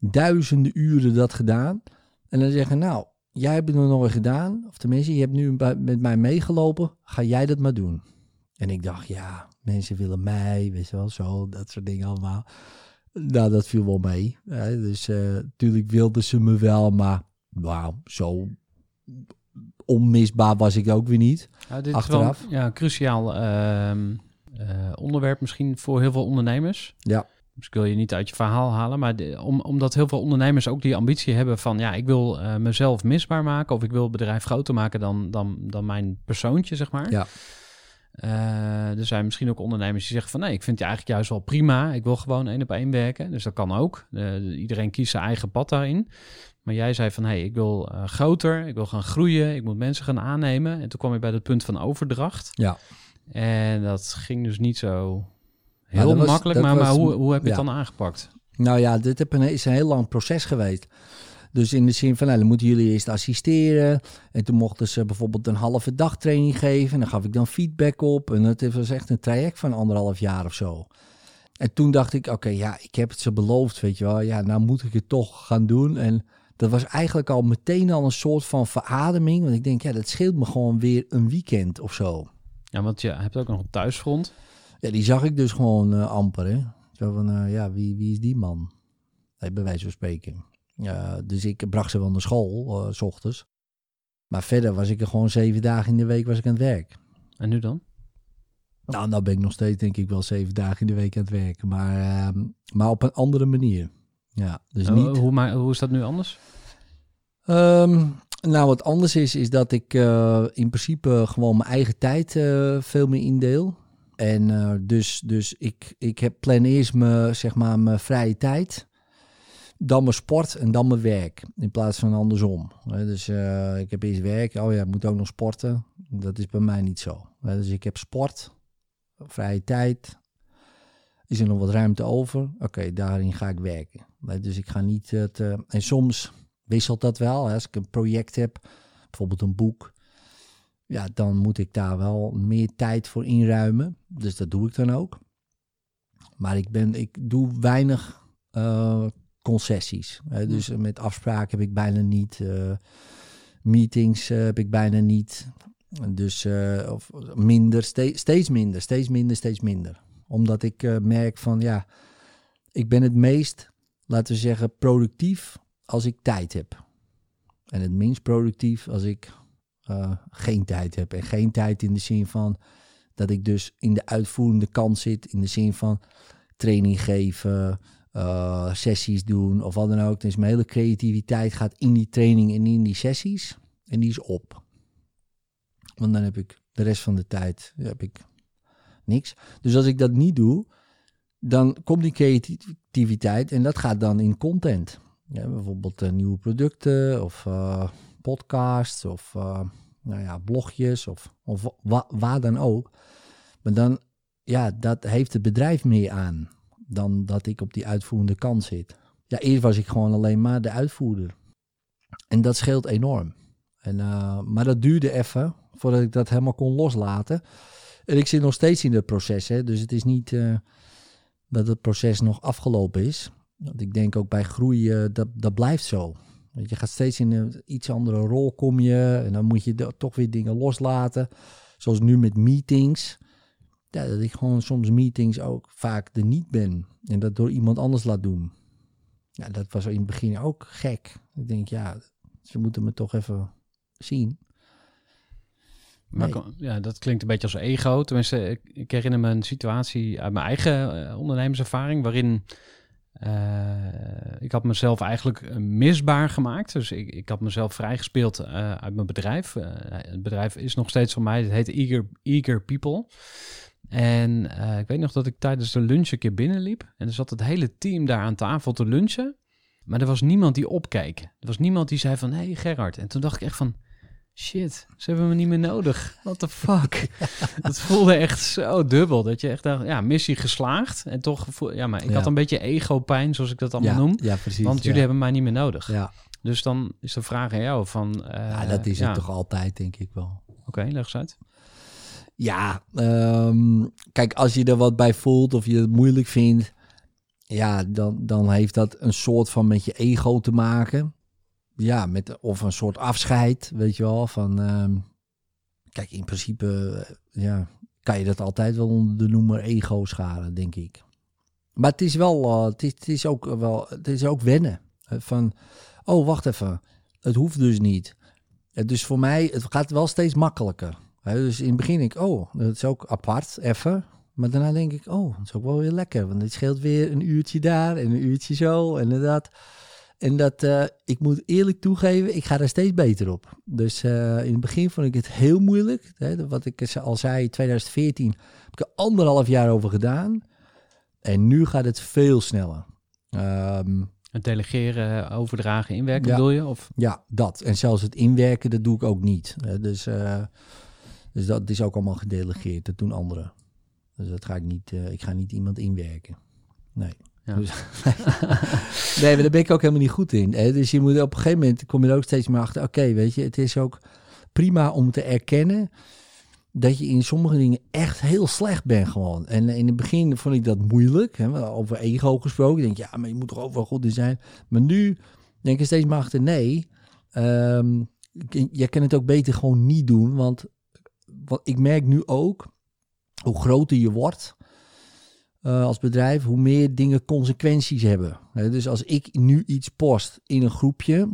duizenden uren dat gedaan. En dan zeggen, nou, jij hebt het nog nooit gedaan. Of tenminste, je hebt nu met mij meegelopen. Ga jij dat maar doen. En ik dacht, ja, mensen willen mij, weet je wel, zo, dat soort dingen allemaal. Nou, dat viel wel mee. Hè? Dus uh, natuurlijk wilden ze me wel, maar wauw, zo onmisbaar was ik ook weer niet. Ja, dit Achteraf. is wel ja, een cruciaal uh, uh, onderwerp misschien voor heel veel ondernemers. Ja. Dus ik wil je niet uit je verhaal halen, maar de, om, omdat heel veel ondernemers ook die ambitie hebben van ja, ik wil uh, mezelf misbaar maken of ik wil het bedrijf groter maken dan, dan, dan mijn persoontje, zeg maar. Ja. Uh, er zijn misschien ook ondernemers die zeggen van nee, ik vind je eigenlijk juist wel prima. Ik wil gewoon één op één werken. Dus dat kan ook. Uh, iedereen kiest zijn eigen pad daarin. Maar jij zei van hé, hey, ik wil uh, groter, ik wil gaan groeien, ik moet mensen gaan aannemen. En toen kwam je bij het punt van overdracht. Ja. En dat ging dus niet zo heel makkelijk. Maar, was, maar hoe, hoe heb je ja. het dan aangepakt? Nou ja, dit heb een, is een heel lang proces geweest. Dus in de zin van, nou, dan moeten jullie eerst assisteren. En toen mochten ze bijvoorbeeld een halve dag training geven. En dan gaf ik dan feedback op. En het was echt een traject van anderhalf jaar of zo. En toen dacht ik, oké, okay, ja, ik heb het ze beloofd, weet je wel. Ja, nou moet ik het toch gaan doen. En dat was eigenlijk al meteen al een soort van verademing. Want ik denk, ja, dat scheelt me gewoon weer een weekend of zo. Ja, want je hebt ook nog een thuisfront. Ja, die zag ik dus gewoon uh, amper, hè. Zo van, uh, ja, wie, wie is die man? Nee, bij wijze van spreken. Uh, dus ik bracht ze wel naar school, uh, s ochtends. Maar verder was ik er gewoon zeven dagen in de week was ik aan het werk. En nu dan? Nou, nou ben ik nog steeds denk ik wel zeven dagen in de week aan het werken. Maar, uh, maar op een andere manier. Ja, dus niet... Hoe, maar, hoe is dat nu anders? Um, nou, wat anders is, is dat ik in principe gewoon mijn eigen tijd veel meer indeel. En uh, dus, dus ik, ik heb plan eerst mijn, zeg maar, mijn vrije tijd dan mijn sport en dan mijn werk. In plaats van andersom. Dus uh, ik heb eerst werk. Oh ja, ik moet ook nog sporten. Dat is bij mij niet zo. Dus ik heb sport, vrije tijd. Is er nog wat ruimte over? Oké, daarin ga ik werken. Dus ik ga niet het. Uh, en soms wisselt dat wel. Als ik een project heb, bijvoorbeeld een boek. Ja, dan moet ik daar wel meer tijd voor inruimen. Dus dat doe ik dan ook. Maar ik, ben, ik doe weinig uh, concessies. Uh, dus met afspraken heb ik bijna niet. Uh, meetings uh, heb ik bijna niet. Dus of minder, steeds, steeds minder, steeds minder, steeds minder. Omdat ik merk van ja, ik ben het meest, laten we zeggen, productief als ik tijd heb. En het minst productief als ik eh, geen tijd heb. En geen tijd in de zin van dat ik dus in de uitvoerende kant zit. In de zin van training geven, eh, sessies doen of wat dan ook. Dus mijn hele creativiteit gaat in die training en in die sessies. En die is op. Want dan heb ik de rest van de tijd heb ik niks. Dus als ik dat niet doe, dan komt die creativiteit en dat gaat dan in content. Ja, bijvoorbeeld uh, nieuwe producten of podcasts of uh, nou ja, blogjes of, of wa waar dan ook. Maar dan, ja, dat heeft het bedrijf meer aan dan dat ik op die uitvoerende kant zit. Ja, eerst was ik gewoon alleen maar de uitvoerder. En dat scheelt enorm. En, maar dat duurde even voordat ik dat helemaal kon loslaten. En ik zit nog steeds in het proces, hè, dus het is niet dat het proces nog afgelopen is. Want ik denk ook bij groei, dat, dat blijft zo. Want je gaat steeds in een iets andere rol kom je. En dan moet je toch weer dingen loslaten. Zoals nu met meetings. Ja, dat ik gewoon soms meetings ook vaak er niet ben. En dat door iemand anders laat doen. Ja, dat was in het begin ook gek. Ik denk, ja, ze moeten me toch even zien. Maar ja, dat klinkt een beetje als ego. Tenminste, ik, ik herinner me een situatie uit mijn eigen uh, ondernemerservaring waarin ik had mezelf eigenlijk misbaar gemaakt. Dus ik, ik had mezelf vrijgespeeld uh, uit mijn bedrijf. het bedrijf is nog steeds van mij. Het heet Eager, Eager People. En ik weet nog dat ik tijdens de lunch een keer binnenliep. En er zat het hele team daar aan tafel te lunchen. Maar er was niemand die opkeek. Er was niemand die zei van, hé hey Gerard. En toen dacht ik echt van shit, ze hebben me niet meer nodig. What the fuck? Het voelde echt zo dubbel. Dat je echt dacht, ja, missie geslaagd. En toch, ja, maar ik had een beetje ego-pijn, zoals ik dat allemaal ja, noem. Ja, precies. Want jullie hebben mij niet meer nodig. Ja. Dus dan is de vraag aan jou van... Uh, ja, dat is het toch altijd, denk ik wel. Oké, okay, leg eens uit. Ja, um, kijk, als je er wat bij voelt of je het moeilijk vindt... Ja, dan, dan heeft dat een soort van met je ego te maken ja, met, of een soort afscheid, weet je wel. Van, uh, kijk, in principe uh, ja, kan je dat altijd wel onder de noemer ego scharen, denk ik. Maar het is wel, uh, het, is, het, is, ook wel, het is ook wennen. Van, oh, wacht even, het hoeft dus niet. Dus voor mij, het gaat wel steeds makkelijker. Dus in het begin denk ik, oh, dat is ook apart, even. Maar daarna denk ik, oh, dat is ook wel weer lekker. Want het scheelt weer een uurtje daar en een uurtje zo en inderdaad. En dat, uh, ik moet eerlijk toegeven, ik ga er steeds beter op. Dus uh, in het begin vond ik het heel moeilijk. Hè, wat ik al zei, 2014 heb ik er anderhalf jaar over gedaan. En nu gaat het veel sneller. Um, het delegeren, overdragen, inwerken ja, bedoel je? Of? Ja, dat. En zelfs het inwerken, dat doe ik ook niet. Dus, uh, dus dat is ook allemaal gedelegeerd. Dat doen anderen. Dus dat ga ik niet, ik ga niet iemand inwerken. Nee. Ja. Dus, nee, maar daar ben ik ook helemaal niet goed in. Hè? Dus je moet op een gegeven moment kom je er ook steeds meer achter. Oké, weet je, het is ook prima om te erkennen dat je in sommige dingen echt heel slecht bent gewoon. En in het begin vond ik dat moeilijk. Hè? Over ego gesproken. Ik denk, ja, maar je moet toch ook wel goed in zijn. Maar nu denk ik steeds maar achter, nee. Um, je kan het ook beter gewoon niet doen. Want, want ik merk nu ook, hoe groter je wordt uh, als bedrijf, hoe meer dingen consequenties hebben. dus als ik nu iets post in een groepje,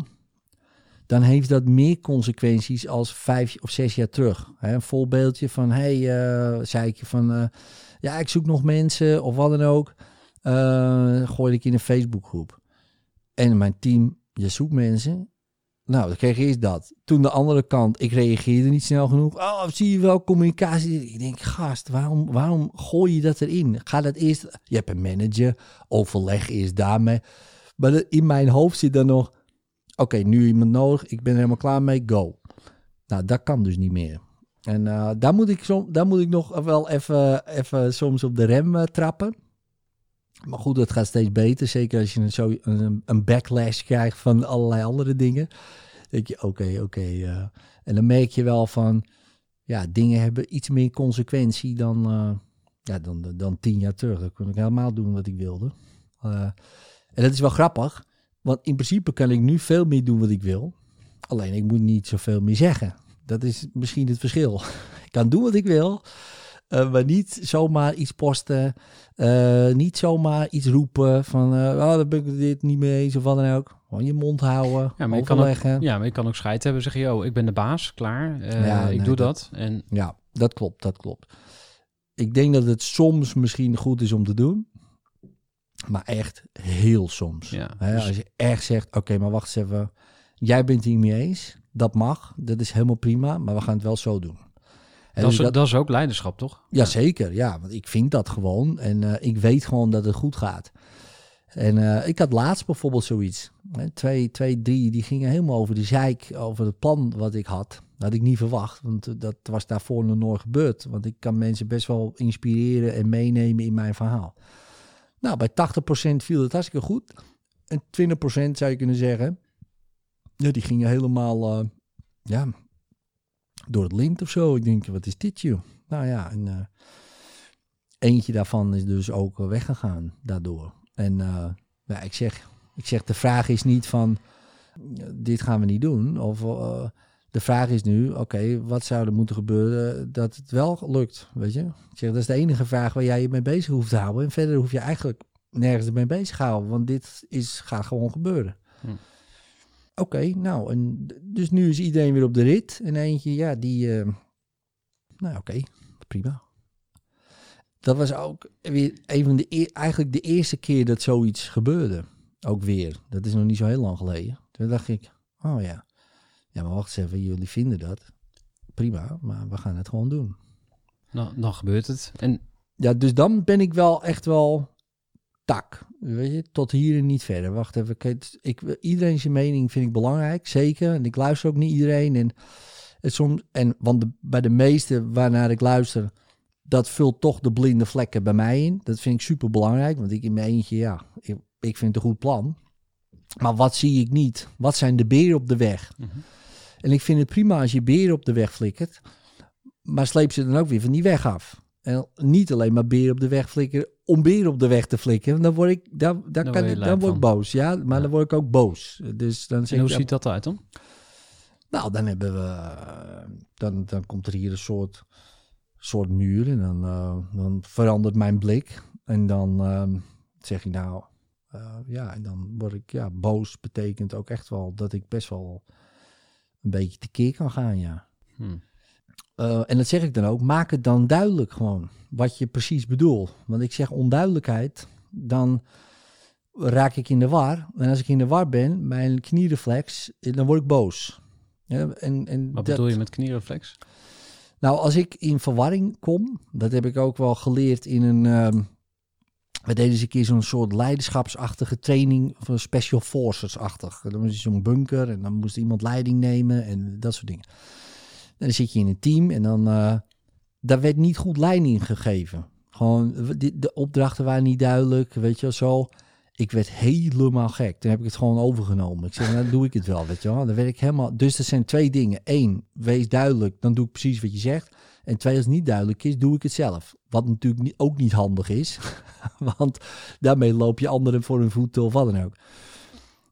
dan heeft dat meer consequenties als vijf of zes jaar terug. een voorbeeldje van, hey, uh, zei ik van, uh, ja, ik zoek nog mensen of wat dan ook. gooi ik in een Facebookgroep. En mijn team, je zoekt mensen. Nou, dan kreeg eerst dat. Toen de andere kant, ik reageerde niet snel genoeg. Oh, zie je wel, communicatie. Ik denk, gast, waarom, waarom gooi je dat erin? Ga dat eerst... Je hebt een manager, overleg eerst daarmee. Maar in mijn hoofd zit dan nog... Oké, nu iemand nodig, ik ben er helemaal klaar mee, go. Nou, dat kan dus niet meer. En uh, daar, moet ik som, daar moet ik nog wel even, even soms op de rem uh, trappen. Maar goed, het gaat steeds beter. Zeker als je een, zo, een, een backlash krijgt van allerlei andere dingen. denk je, oké, oké. Uh, en dan merk je wel van, ja, dingen hebben iets meer consequentie dan, uh, ja, dan, dan tien jaar terug. Dan kon ik helemaal doen wat ik wilde. Uh, en dat is wel grappig, want in principe kan ik nu veel meer doen wat ik wil. Alleen ik moet niet zoveel meer zeggen. Dat is misschien het verschil. ik kan doen wat ik wil. Uh, maar niet zomaar iets posten. Uh, niet zomaar iets roepen van, uh, oh, daar ben ik dit niet mee eens of wat dan ook. Gewoon je mond houden, Ja, maar je kan ook, ja, maar je kan ook scheid hebben. Zeggen, yo, ik ben de baas, klaar. Eh, Ja, ik nee, doe dat- dat. En Ja, dat klopt, dat klopt. Ik denk dat het soms misschien goed is om te doen. Maar echt heel soms. Ja, dus- Als je echt zegt, oké, maar wacht eens even. Jij bent het hier mee eens. Dat mag. Dat is helemaal prima. Maar we gaan het wel zo doen. Dat, is, dat is ook leiderschap, toch? Ja, zeker. Ja, want ik vind dat gewoon. En eh, ik weet gewoon dat het goed gaat. En eh, ik had laatst bijvoorbeeld zoiets. Hè, twee, twee, drie, die gingen helemaal over de zeik, over het plan wat ik had. Dat had ik niet verwacht, want eh, dat was daarvoor nog nooit gebeurd. Want ik kan mensen best wel inspireren en meenemen in mijn verhaal. Nou, bij 80% viel het hartstikke goed. En 20% zou je kunnen zeggen, ja, die gingen helemaal, ja, door het lint of zo. Ik denk, wat is dit, joh? Nou ja, en eh, eentje daarvan is dus ook eh, weggegaan daardoor. En eh, ja, ik, zeg, ik zeg, de vraag is niet van, dit gaan we niet doen. Of de vraag is nu, oké, wat zou er moeten gebeuren dat het wel lukt, weet je? Ik zeg, dat is de enige vraag waar jij je mee bezig hoeft te houden. En verder hoef je eigenlijk nergens mee bezig te houden, want dit is, gaat gewoon gebeuren. Hm. Oké, nou, en dus nu is iedereen weer op de rit. En eentje, ja, die, eh, nou oké, prima. Dat was ook weer een van de, eigenlijk de eerste keer dat zoiets gebeurde. Ook weer. Dat is nog niet zo heel lang geleden. Toen dacht ik, oh ja. Ja, maar wacht eens even, jullie vinden dat. Prima, maar we gaan het gewoon doen. Dan, dan gebeurt het. En Ja, dus dan ben ik wel echt wel tak. Weet je, tot hier en niet verder. Wacht even. Kijk, ik, iedereen zijn mening vind ik belangrijk, zeker. En ik luister ook niet iedereen. En, soms, en, want de, bij de meeste waarnaar ik luister, dat vult toch de blinde vlekken bij mij in. Dat vind ik super belangrijk, want ik in mijn eentje, ja, ik, ik vind het een goed plan. Maar wat zie ik niet? Wat zijn de beren op de weg? Mhm. En ik vind het prima als je beren op de weg flikkert, maar sleep ze dan ook weer van die weg af. En niet alleen maar beren op de weg flikkeren om beren op de weg te flikkeren. Dan word ik, daar, daar Daar kan ik, dan word ik boos. Ja, maar Ja. dan word ik ook boos. Dus dan En hoe ziet dat eruit dan? nou, dan hebben we, eh, dan, dan komt er hier een soort, soort muur en dan, eh, dan verandert mijn blik. En dan ehm, zeg ik nou, eh, ja, en dan word ik, ja, boos betekent ook echt wel dat ik best wel een beetje tekeer kan gaan, ja. Hm. Eh, en dat zeg ik dan ook, maak het dan duidelijk gewoon wat je precies bedoelt. Want ik zeg onduidelijkheid, dan raak ik in de war. En als ik in de war ben, mijn kniereflex, dan word ik boos. Ja, en, en Wat dat- bedoel je met kniereflex? Nou, als ik in verwarring kom, dat heb ik ook wel geleerd in een... ehm we deden eens een keer zo'n soort leiderschapsachtige training, een special forces-achtig. Dan moest je zo'n bunker en dan moest iemand leiding nemen en dat soort dingen. Dan zit je in een team en dan... eh daar werd niet goed leiding gegeven. Gewoon, de, de opdrachten waren niet duidelijk, weet je zo. Ik werd helemaal gek. Toen heb ik het gewoon overgenomen. Ik zeg, nou, dan doe ik het wel, weet je wel. Dan werd ik helemaal... Dus er zijn twee dingen. Eén, wees duidelijk, dan doe ik precies wat je zegt. En twee, als het niet duidelijk is, doe ik het zelf. Wat natuurlijk ook niet handig is. Want daarmee loop je anderen voor hun voeten of wat dan ook.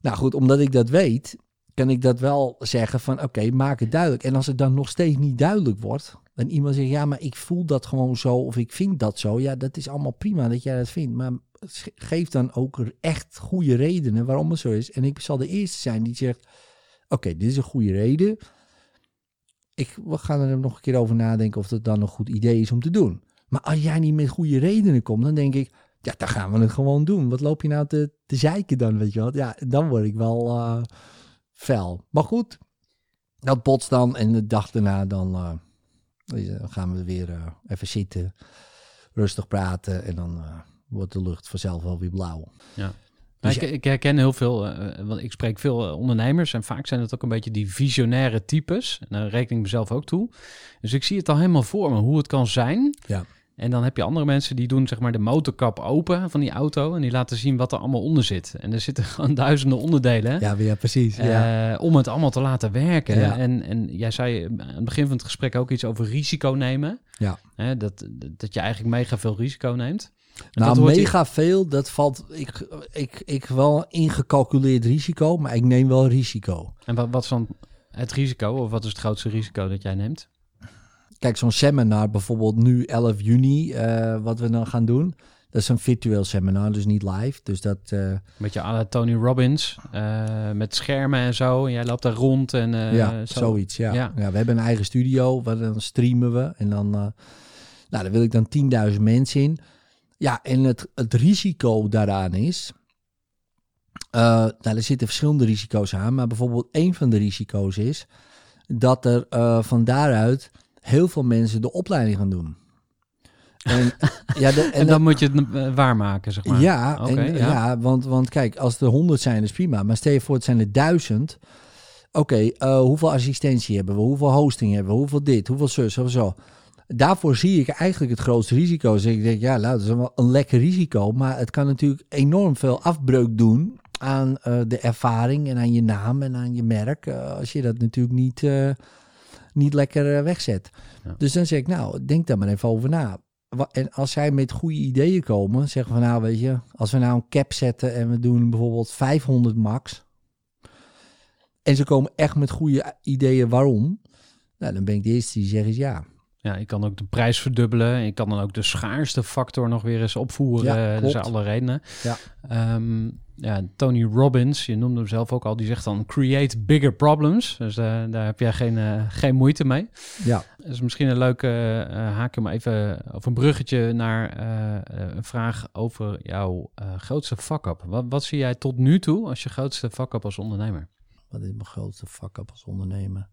Nou goed, omdat ik dat weet, kan ik dat wel zeggen van oké, maak het duidelijk. En als het dan nog steeds niet duidelijk wordt, en iemand zegt ja, maar ik voel dat gewoon zo of ik vind dat zo. Ja, dat is allemaal prima dat jij dat vindt. Maar geef dan ook echt goede redenen waarom het zo is. En ik zal de eerste zijn die zegt oké, dit is een goede reden. Ik, we gaan er nog een keer over nadenken of dat dan een goed idee is om te doen. Maar als jij niet met goede redenen komt, dan denk ik, ja, dan gaan we het gewoon doen. Wat loop je nou te, te zeiken dan, weet je wat? Ja, dan word ik wel eh fel. Maar goed, dat botst dan en de dag daarna dan eh, gaan we weer eh, even zitten, rustig praten en dan eh, wordt de lucht vanzelf wel weer blauw. Ja. Dus ik, ik herken heel veel, eh, want ik spreek veel eh, ondernemers en vaak zijn het ook een beetje die visionaire types. En daar reken ik mezelf ook toe. Dus ik zie het al helemaal voor me, hoe het kan zijn. Ja. En dan heb je andere mensen die doen zeg maar de motorkap open van die auto en die laten zien wat er allemaal onder zit. En er zitten gewoon duizenden onderdelen Ja, ja precies. eh, om het allemaal te laten werken. Ja. En, en jij zei aan het begin van het gesprek ook iets over risico nemen. Ja. Dat, dat je eigenlijk mega veel risico neemt. En Nou, mega veel, dat valt, ik, ik, ik wel ingecalculeerd risico, maar ik neem wel risico. En wat, wat is dan het risico, of wat is het grootste risico dat jij neemt? Kijk, zo'n seminar bijvoorbeeld nu 11 juni, eh, wat we dan gaan doen. Dat is een virtueel seminar, dus niet live. Dus dat, eh, Beetje à la Tony Robbins, eh, met schermen en zo. En jij loopt daar rond en ja, zo. zoiets. Ja. Ja. Ja. we hebben een eigen studio, waar dan streamen we. En dan, nou, daar wil ik dan 10.000 mensen in. Ja, en het, het risico daaraan is... nou, er zitten verschillende risico's aan. Maar bijvoorbeeld een van de risico's is... dat er van daaruit heel veel mensen de opleiding gaan doen. En, ja, de, En, dan moet je het eh, waarmaken, zeg maar. ja, Oké, en, ja. ja. want, want kijk, als er honderd zijn, is prima. Maar stel je voor, het zijn er duizend. Oké, eh, hoeveel assistentie hebben we? Hoeveel hosting hebben we? Hoeveel dit? Hoeveel zus? Of zo? Daarvoor zie ik eigenlijk het grootste risico. Dus ik denk, ja, nou, dat is wel een lekker risico. Maar het kan natuurlijk enorm veel afbreuk doen aan eh, de ervaring en aan je naam en aan je merk. als je dat natuurlijk niet, niet lekker eh, wegzet. Ja. Dus dan zeg ik, nou, denk daar maar even over na. En als zij met goede ideeën komen, zeggen we nou, weet je, als we nou een cap zetten en we doen bijvoorbeeld 500 max. En ze komen echt met goede ideeën waarom. Nou, dan ben ik de eerste die zegt is ja. Ja, je kan ook de prijs verdubbelen. Je kan dan ook de schaarste factor nog weer eens opvoeren. Ja, dus alle redenen. Ja. Ehm, ja, Tony Robbins, je noemde hem zelf ook al, die zegt dan create bigger problems. Dus eh, daar heb jij geen, eh, geen moeite mee. Ja, is misschien een leuke uh, haakje om even of een bruggetje naar eh, eh, een vraag over jouw eh, grootste fuck-up. Wat, wat zie jij tot nu toe als je grootste fuck-up als ondernemer? wat is mijn grootste fuck-up als ondernemer?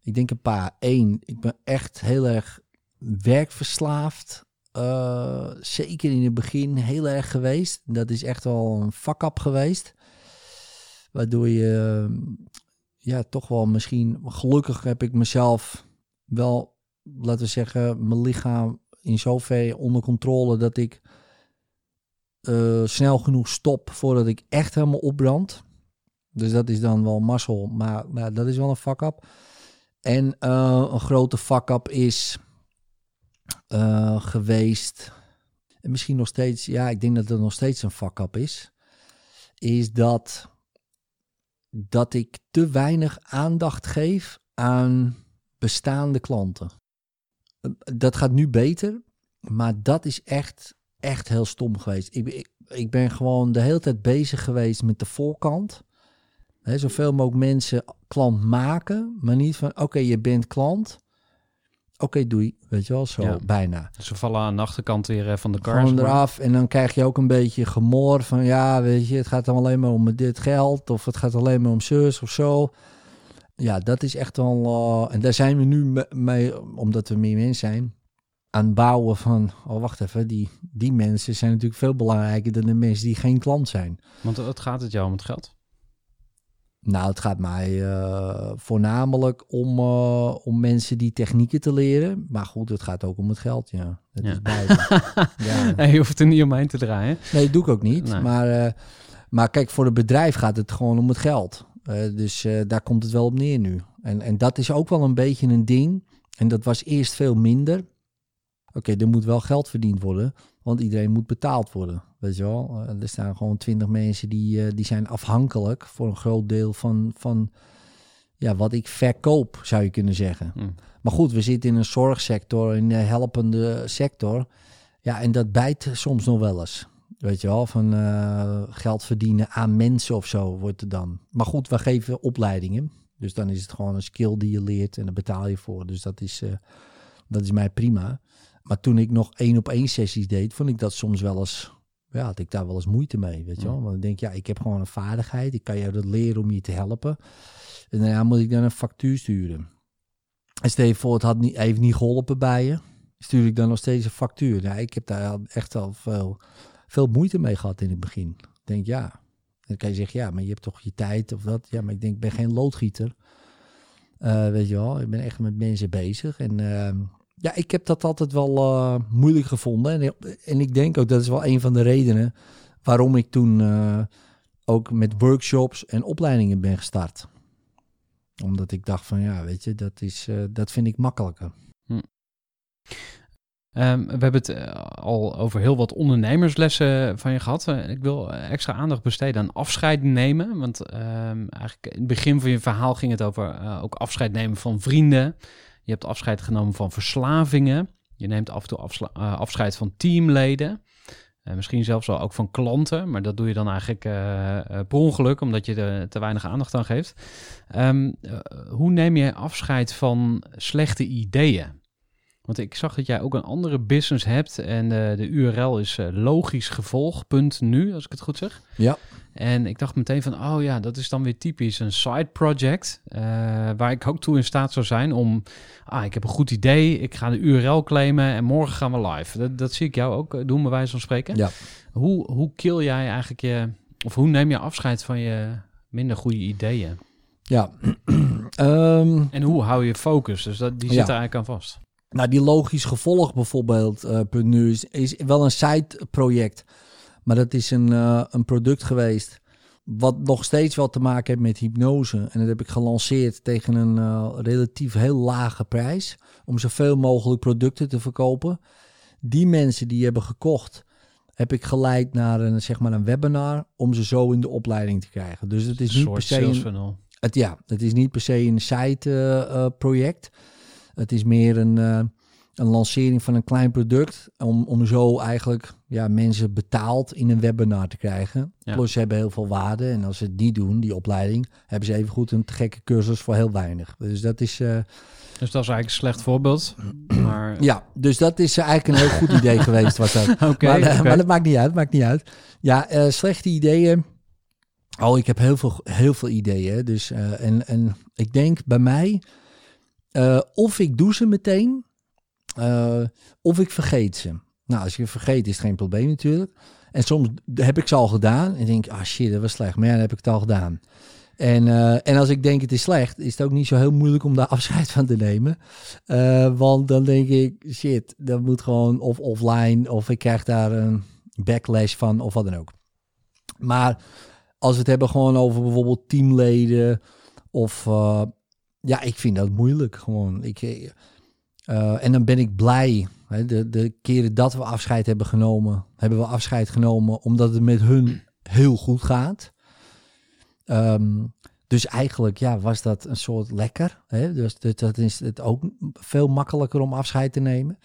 Ik denk een paar. Eén, ik ben echt heel erg werkverslaafd. Eh, zeker in het begin heel erg geweest. Dat is echt wel een fuck-up geweest. Waardoor je, ja, toch wel misschien... Gelukkig heb ik mezelf wel, laten we zeggen, mijn lichaam in zover onder controle... dat ik eh, snel genoeg stop voordat ik echt helemaal opbrand. Dus dat is dan wel mazzel, maar nou, dat is wel een fuck-up. En eh, een grote fuck-up is eh, geweest, en misschien nog steeds, ja, ik denk dat het nog steeds een fuck-up is, is dat, dat ik te weinig aandacht geef aan bestaande klanten. Eh, Dat gaat nu beter, maar dat is echt, echt heel stom geweest. Ik, ik, ik ben gewoon de hele tijd bezig geweest met de voorkant. He, zoveel mogelijk mensen klant maken, maar niet van oké, je bent klant. Oké, doei. Weet je wel, zo Ja. bijna. Ze vallen aan de achterkant weer eh, van de kar. Gewoon eraf en dan krijg je ook een beetje gemor van ja, weet je, het gaat dan alleen maar om dit geld of het gaat alleen maar om zus of zo. Ja, dat is echt wel, eh, en daar zijn we nu me- mee, omdat we meer mensen zijn, aan het bouwen van, oh wacht even, die, die mensen zijn natuurlijk veel belangrijker dan de mensen die geen klant zijn. Want het gaat het jou om het geld. Nou, het gaat mij eh, voornamelijk om, eh, om mensen die technieken te leren. Maar goed, het gaat ook om het geld, ja. Dat Ja. is beide. ja. Nee, je hoeft er niet omheen te draaien. Nee, dat doe ik ook niet. Nee. Maar, eh, maar kijk, voor het bedrijf gaat het gewoon om het geld. Dus daar komt het wel op neer nu. En, en dat is ook wel een beetje een ding. En dat was eerst veel minder. Oké, er moet wel geld verdiend worden. Want iedereen moet betaald worden. Weet je wel? Eh, er staan gewoon twintig mensen die, eh, die zijn afhankelijk voor een groot deel van, van ja, wat ik verkoop, zou je kunnen zeggen. Hm. Maar goed, we zitten in een zorgsector, in een helpende sector. Ja, en dat bijt soms nog wel eens. Weet je wel, van eh, geld verdienen aan mensen of zo wordt het dan. Maar goed, we geven opleidingen. Dus dan is het gewoon een skill die je leert en daar betaal je voor. Dus dat is, dat is mij prima. Maar toen ik nog één op één sessies deed, vond ik dat soms wel eens, ja, had ik daar wel eens moeite mee, weet je wel. Want ik denk, ja, ik heb gewoon een vaardigheid, ik kan je dat leren om je te helpen. En daarna moet ik dan een factuur sturen. En stel je voor, het had niet, heeft niet geholpen bij je, stuur ik dan nog steeds een factuur. Ja, ik heb daar echt al veel, veel moeite mee gehad in het begin. Ik denk, ja, dan kan je zeggen, ja, maar je hebt toch je tijd of dat. Ja, maar ik denk, ik ben geen loodgieter. Eh, weet je wel, ik ben echt met mensen bezig. En ehm, ja, ik heb dat altijd wel eh, moeilijk gevonden. En, en ik denk ook, dat is wel een van de redenen waarom ik toen eh, ook met workshops en opleidingen ben gestart. Omdat ik dacht van, ja, weet je, dat, is, eh, dat vind ik makkelijker. Ehm, we hebben het al over heel wat ondernemerslessen van je gehad. Eh, ik wil extra aandacht besteden aan afscheid nemen. Want ehm, eigenlijk in het begin van je verhaal ging het over ook afscheid nemen van vrienden. Je hebt afscheid genomen van verslavingen. Je neemt af en toe eh, afscheid van teamleden. Eh, misschien zelfs wel ook van klanten. Maar dat doe je dan eigenlijk eh, per ongeluk, omdat je er te weinig aandacht aan geeft. Ehm, eh, hoe neem je afscheid van slechte ideeën? Want ik zag dat jij ook een andere business hebt. En eh, de URL is eh, logischgevolg.nu, als ik het goed zeg. Ja. En ik dacht meteen van, oh ja, dat is dan weer typisch een side project. eh, waar ik ook toe in staat zou zijn om, ah, ik heb een goed idee, ik ga de URL claimen en morgen gaan we live. Dat, dat zie ik jou ook doen, bij wijze van spreken. Ja. Hoe, hoe kill jij eigenlijk je, of hoe neem je afscheid van je minder goede ideeën? Ja. Ehm, En hoe hou je focus? Dus dat, die zit Ja. er eigenlijk aan vast. Nou, die logisch gevolg bijvoorbeeld, punt nu, is, is wel een side-project. Maar dat is een, eh, een product geweest wat nog steeds wel te maken heeft met hypnose. En dat heb ik gelanceerd tegen een eh, relatief heel lage prijs. Om zoveel mogelijk producten te verkopen. Die mensen die hebben gekocht, heb ik geleid naar een, zeg maar een webinar. Om ze zo in de opleiding te krijgen. Dus het is Een niet soort per se een, het, ja, het is niet per se een site-project. Het is meer een, eh, een lancering van een klein product. Om, om zo eigenlijk ja, mensen betaald in een webinar te krijgen. Ja. Plus ze hebben heel veel waarde. En als ze het niet doen, die opleiding, hebben ze even goed een te gekke cursus voor heel weinig. Dus dat is. eh, Dus dat is eigenlijk een slecht voorbeeld. Maar ja, dus dat is eigenlijk een heel goed idee geweest. Was dat. oké, maar, eh, maar dat maakt niet uit, maakt niet uit. Ja, eh, slechte ideeën. Oh, ik heb heel veel, heel veel ideeën. Dus, eh, en, en ik denk bij mij, eh, of ik doe ze meteen, eh, of ik vergeet ze. Nou, als je vergeet is het geen probleem natuurlijk. En soms heb ik ze al gedaan en denk, ah shit, dat was slecht. Maar ja, dan heb ik het al gedaan. En, eh, en als ik denk het is slecht, is het ook niet zo heel moeilijk om daar afscheid van te nemen. Want dan denk ik, shit, dat moet gewoon of offline of ik krijg daar een backlash van of wat dan ook. Maar als we het hebben gewoon over bijvoorbeeld teamleden of ja, ik vind dat moeilijk gewoon. Ik, eh, eh, en dan ben ik blij. Hè, de, de keren dat we afscheid hebben genomen, hebben we afscheid genomen omdat het met hun heel goed gaat. Ehm, dus eigenlijk ja, was dat een soort lekker. Hè? Dus dat, is het ook veel makkelijker om afscheid te nemen.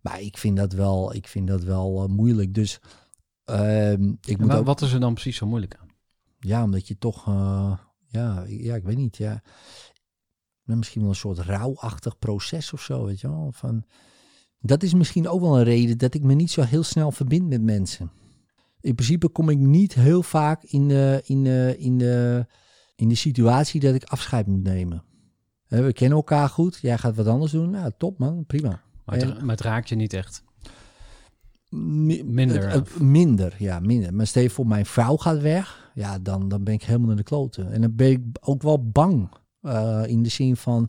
Maar ik vind dat wel, ik vind dat wel eh, moeilijk. Dus ehm, ik moet ook, Wat is er dan precies zo moeilijk aan? ja, omdat je toch, ja, ja, ik weet niet, ja, misschien wel een soort rouwachtig proces of zo, weet je wel. Van, dat is misschien ook wel een reden dat ik me niet zo heel snel verbind met mensen. In principe kom ik niet heel vaak in de, in de, in de, in de situatie dat ik afscheid moet nemen. We kennen elkaar goed, jij gaat wat anders doen. Nou, top man, prima. Maar het, maar het raakt je niet echt. Mi- Minder, het- het- minder, ja, minder. Maar stel je voor, mijn vrouw gaat weg. Ja, dan, dan ben ik helemaal in de kloten. En dan ben ik ook wel bang. Eh, in de zin van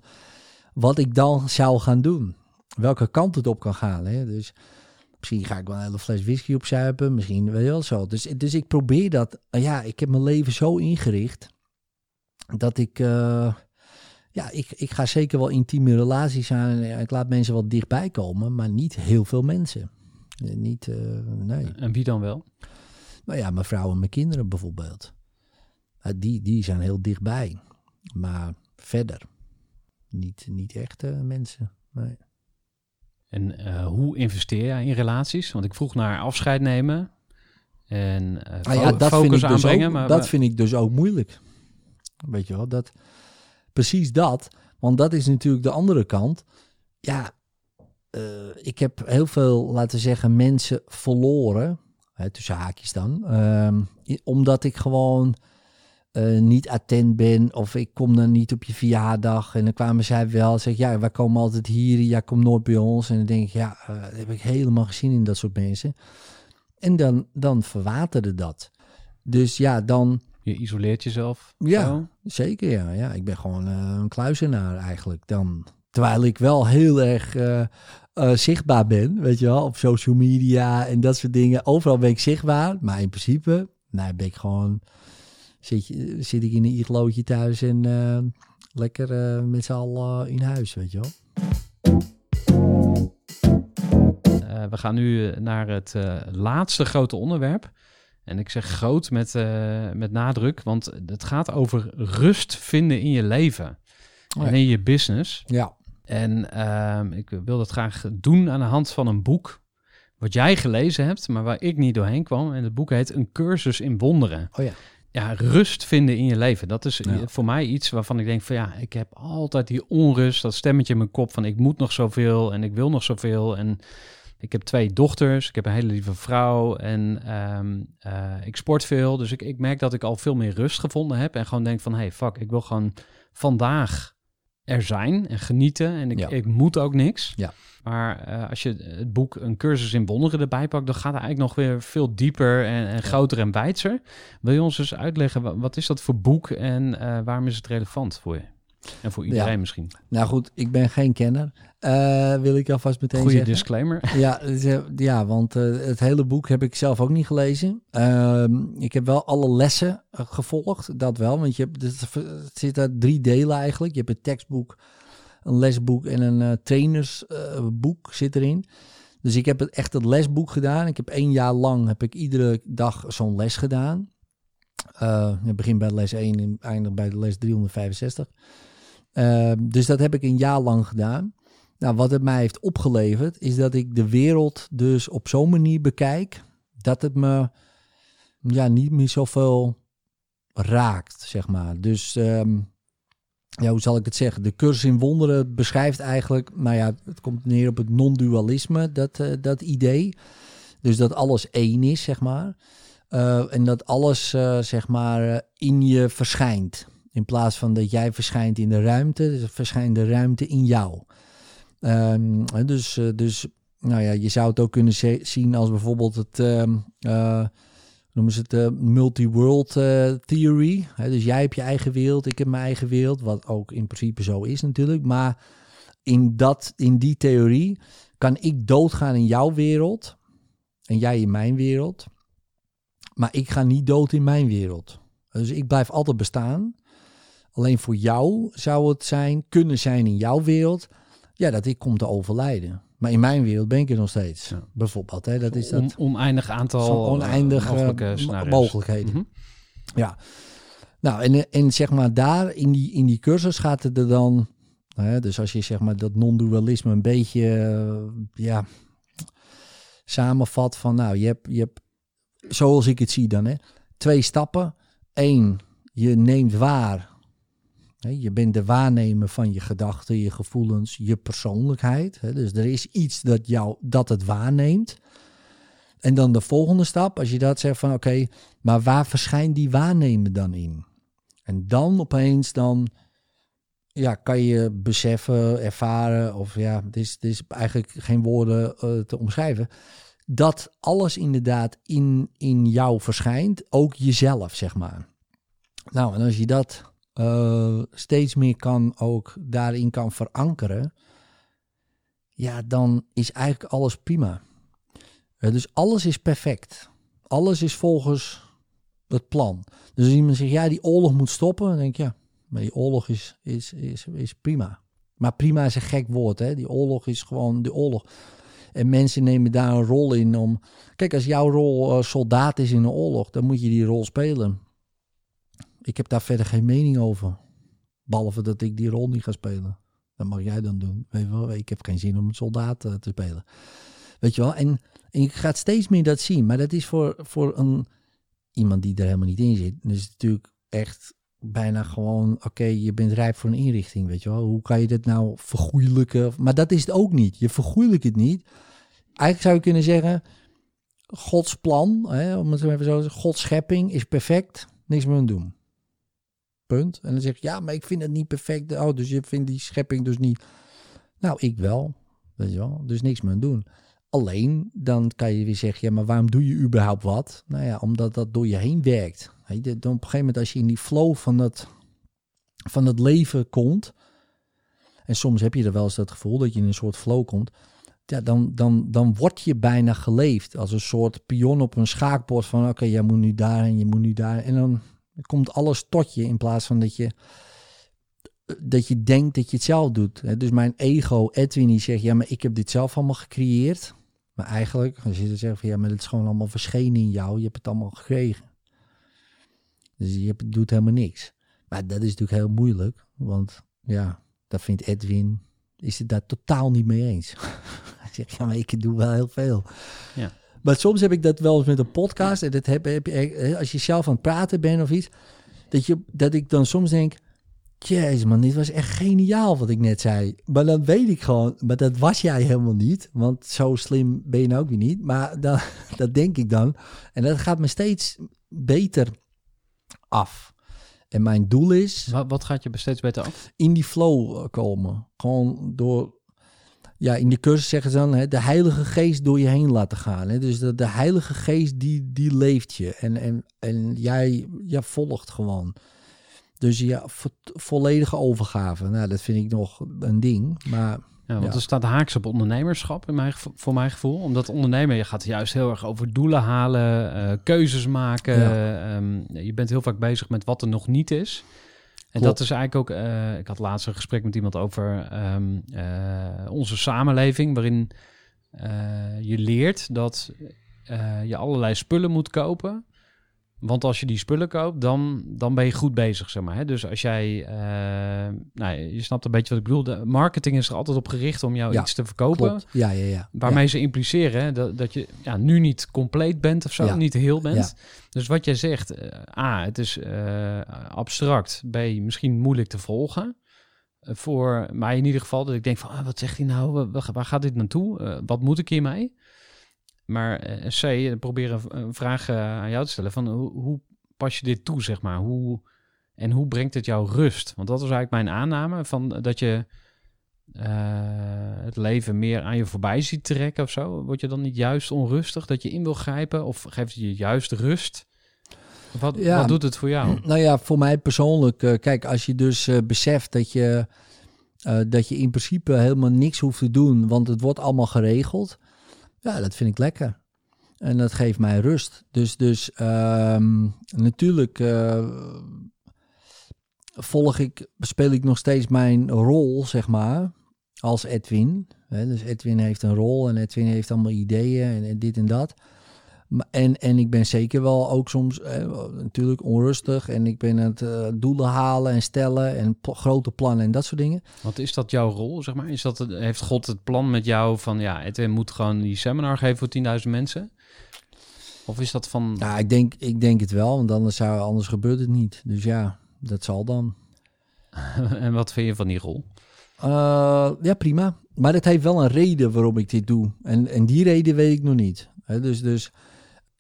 wat ik dan zou gaan doen. Welke kant het op kan gaan. Hè? Dus misschien ga ik wel een hele fles whisky opzuipen. Misschien weet je wel zo. Dus, dus ik probeer dat. eh, ja, ik heb mijn leven zo ingericht. Dat ik... eh, ja, ik, ik ga zeker wel intieme relaties aan. Ik laat mensen wel dichtbij komen. Maar niet heel veel mensen. Niet, nee. En wie dan wel? Nou ja, mijn vrouw en mijn kinderen bijvoorbeeld. Die, die zijn heel dichtbij. Maar verder, niet, niet echt uh, mensen. Nee. En uh, hoe investeer jij in relaties? Want ik vroeg naar afscheid nemen. En uh, nou ja, dat focus vind ik dus aanbrengen. Ook, maar, dat vind ik dus ook moeilijk. Weet je wel, dat, precies dat. Want dat is natuurlijk de andere kant. Ja, uh, ik heb heel veel, laten zeggen, mensen verloren. Hè, tussen haakjes dan. Uh, omdat ik gewoon uh, niet attent ben. Of ik kom dan niet op je verjaardag. En dan kwamen zij wel. Zeg ja, wij komen altijd hier. Jij komt nooit bij ons. En dan denk ik, ja, uh, heb ik helemaal gezien in dat soort mensen. En dan, dan verwaterde dat. Dus ja, dan... Je isoleert jezelf? Ja, zo? zeker ja. ja. Ik ben gewoon uh, een kluizenaar eigenlijk dan. Terwijl ik wel heel erg zichtbaar ben, weet je wel, op social media en dat soort dingen. Overal ben ik zichtbaar, maar in principe, nou ben ik gewoon, zit, je, zit ik in een iglootje thuis en uh, lekker met z'n allen in huis, weet je wel. We gaan nu naar het laatste grote onderwerp. En ik zeg groot met, met nadruk, want het gaat over rust vinden in je leven. Oh. En in je business. Ja. En ehm, ik wil dat graag doen aan de hand van een boek. Wat jij gelezen hebt, maar waar ik niet doorheen kwam. En het boek heet Een cursus in wonderen. Oh ja. Ja, rust vinden in je leven. Dat is Ja. voor mij iets waarvan ik denk van ja, ik heb altijd die onrust, dat stemmetje in mijn kop van ik moet nog zoveel en ik wil nog zoveel. En ik heb twee dochters, ik heb een hele lieve vrouw en ehm, eh, ik sport veel. Dus ik, ik merk dat ik al veel meer rust gevonden heb en gewoon denk van hey, fuck, ik wil gewoon vandaag er zijn en genieten en ik, Ja. ik moet ook niks. Ja. Maar eh, als je het boek Een cursus in wonderen erbij pakt, dan gaat het eigenlijk nog weer veel dieper en, en groter en wijdser. Wil je ons eens uitleggen, wa- wat is dat voor boek en eh, waarom is het relevant voor je? En voor iedereen Ja. misschien. Nou goed, ik ben geen kenner. eh, wil ik alvast meteen Goede zeggen. disclaimer. Ja, eh, ja want eh, het hele boek heb ik zelf ook niet gelezen. Ehm, ik heb wel alle lessen gevolgd, dat wel. Want je hebt, het, het zit uit drie delen eigenlijk. Je hebt een tekstboek, een lesboek en een trainersboek zit erin. Dus ik heb het echt het lesboek gedaan. Ik heb één jaar lang heb ik iedere dag zo'n les gedaan. Ik begin bij les 1 en eindig bij de les 365. Ehm, dus dat heb ik een jaar lang gedaan. Nou, wat het mij heeft opgeleverd, is dat ik de wereld dus op zo'n manier bekijk dat het me ja, niet meer zoveel raakt, zeg maar. Dus ehm, ja, hoe zal ik het zeggen? De cursus in wonderen beschrijft eigenlijk, nou ja, het komt neer op het non-dualisme, dat, eh, dat idee. Dus dat alles één is, zeg maar. Eh, en dat alles, eh, zeg maar, in je verschijnt. In plaats van dat jij verschijnt in de ruimte, dus verschijnt de ruimte in jou. Ehm, dus, eh, dus nou ja, je zou het ook kunnen zien als bijvoorbeeld het, eh, noemen ze het, eh, multi-world theory. Dus jij hebt je eigen wereld, ik heb mijn eigen wereld, wat ook in principe zo is natuurlijk. Maar in, dat, in die theorie kan ik doodgaan in jouw wereld en jij in mijn wereld. Maar ik ga niet dood in mijn wereld. Dus ik blijf altijd bestaan. Alleen voor jou zou het zijn, kunnen zijn in jouw wereld, ja, dat ik kom te overlijden. Maar in mijn wereld ben ik er nog steeds. Ja. Bijvoorbeeld, hè, dat is On- dat oneindig aantal eh, oneindig mogelijke mogelijkheden. Mhm. Ja. Nou, en, en zeg maar daar in die, in die cursus gaat het er dan. Hè, dus als je zeg maar dat non-dualisme een beetje eh, ja, samenvat van nou, je hebt, je hebt, zoals ik het zie dan, hè, twee stappen. Eén, je neemt waar. Je bent de waarnemer van je gedachten, je gevoelens, je persoonlijkheid. Dus er is iets dat, jou, dat het waarneemt. En dan de volgende stap, als je dat zegt van oké, maar waar verschijnt die waarnemer dan in? En dan opeens dan ja, kan je beseffen, ervaren, of ja, het is, is eigenlijk geen woorden eh, te omschrijven, dat alles inderdaad in, in jou verschijnt, ook jezelf, zeg maar. Nou, en als je dat eh, steeds meer kan ook daarin kan verankeren, ja, dan is eigenlijk alles prima. Eh, dus alles is perfect. Alles is volgens het plan. Dus als iemand zegt, ja, die oorlog moet stoppen, dan denk ik, ja, maar die oorlog is, is, is, is prima. Maar prima is een gek woord, hè. Die oorlog is gewoon de oorlog. En mensen nemen daar een rol in om... Kijk, als jouw rol eh, soldaat is in een oorlog, dan moet je die rol spelen. Ik heb daar verder geen mening over. Behalve dat ik die rol niet ga spelen. Dat mag jij dan doen. Ik heb geen zin om een soldaat eh, te spelen. Weet je wel? En, en je gaat steeds meer dat zien. Maar dat is voor, voor een, iemand die er helemaal niet in zit. Dus natuurlijk echt bijna gewoon... Oké, je bent rijp voor een inrichting, weet je wel. Hoe kan je dit nou vergoeilijken? Maar dat is het ook niet. Je vergoeilijkt het niet. Eigenlijk zou je kunnen zeggen... Gods plan, hè, om het even zo te zeggen, Gods schepping is perfect. Niks meer aan doen. Punt. En dan zeg je, ja, maar ik vind het niet perfect. Oh, dus je vindt die schepping dus niet... Nou, ik wel. Weet je wel. Dus niks meer aan doen. Alleen, dan kan je weer zeggen, ja, maar waarom doe je überhaupt wat? Nou ja, omdat dat door je heen werkt. Dan op een gegeven moment als je in die flow van dat, van het leven komt... En soms heb je er wel eens dat gevoel dat je in een soort flow komt... Ja, dan, dan, dan word je bijna geleefd als een soort pion op een schaakbord van... Oké, jij moet nu daar en je moet nu daar. En dan komt alles tot je in plaats van dat je dat je denkt dat je het zelf doet. Dus mijn ego, Edwin, die zegt, ja, maar ik heb dit zelf allemaal gecreëerd. Maar eigenlijk, als je dan zegt van, ja, maar het is gewoon allemaal verschenen in jou. Je hebt het allemaal gekregen. Dus je hebt, doet helemaal niks. Maar dat is natuurlijk heel moeilijk. Want ja, dat vindt Edwin. is het daar totaal niet mee eens. Hij zegt, ja, maar ik doe wel heel veel. Ja. Maar soms heb ik dat wel eens met een podcast. En dat heb, heb je, als je zelf aan het praten bent of iets. Dat, je, dat ik dan soms denk, jezus man, dit was echt geniaal wat ik net zei. Maar dan weet ik gewoon, maar dat was jij helemaal niet. Want zo slim ben je nou ook weer niet. Maar dan, dat denk ik dan. En dat gaat me steeds beter af. En mijn doel is Wat, wat gaat je steeds beter af? in die flow eh, komen. Gewoon door, ja, in de cursus zeggen ze dan, hè, de Heilige Geest door je heen laten gaan. Hè? Dus de, de Heilige Geest, die, die leeft je. En, en, en jij, jij volgt gewoon. Dus ja, vo- volledige overgave. Nou, dat vind ik nog een ding. Maar Ja, want Ja. er staat haaks op ondernemerschap in mijn, voor mijn gevoel. Omdat ondernemen, je gaat juist heel erg over doelen halen, eh, keuzes maken. Ja. ehm, je bent heel vaak bezig met wat er nog niet is. En Klopt. dat is eigenlijk ook, eh, ik had laatst een gesprek met iemand over ehm, eh, onze samenleving, waarin eh, je leert dat je allerlei spullen moet kopen. Want als je die spullen koopt, dan, dan ben je goed bezig, zeg maar. Hè? Dus als jij, eh, nou, je snapt een beetje wat ik bedoel. De marketing is er altijd op gericht om jou Ja, iets te verkopen. klopt. Ja, ja, ja. Waarmee ze impliceren hè, dat, dat je ja, nu niet compleet bent of zo, Ja. niet heel bent. Dus wat jij zegt, eh, A, het is eh, abstract. B, misschien moeilijk te volgen. Voor mij in ieder geval, dat ik denk van, ah, wat zegt hij nou? Wa- Waar, gaat dit naartoe? Wat moet ik hiermee? Maar eh, C, eh, probeer een, vraag eh, aan jou te stellen van, hoe, hoe pas je dit toe, zeg maar? Hoe, en hoe brengt het jou rust? Want dat was eigenlijk mijn aanname, van dat je het leven meer aan je voorbij ziet trekken of zo? Word je dan niet juist onrustig dat je in wil grijpen? Of geeft het je juist rust? Wat, Ja. wat doet het voor jou? Nou ja, voor mij persoonlijk, kijk, als je dus beseft dat je, dat je in principe helemaal niks hoeft te doen, want het wordt allemaal geregeld, ja, dat vind ik lekker. En dat geeft mij rust. Dus, dus ehm, natuurlijk eh, volg ik, speel ik nog steeds mijn rol, zeg maar, als Edwin. Dus Edwin heeft een rol en Edwin heeft allemaal ideeën en dit en dat. En, en ik ben zeker wel ook soms eh, natuurlijk onrustig. En ik ben het eh, doelen halen en stellen en pl- grote plannen en dat soort dingen. Wat is dat jouw rol, zeg maar? Is dat, het- heeft God het plan met jou van, ja, Edwin moet gewoon die seminar geven voor 10.000 mensen? Of is dat van, Ja, ik denk, ik denk het wel, want anders, zou, anders gebeurt het niet. Dus ja, dat zal dan. en wat vind je van die rol? Eh, ja, prima. Maar het heeft wel een reden waarom ik dit doe. En, en die reden weet ik nog niet. Dus, dus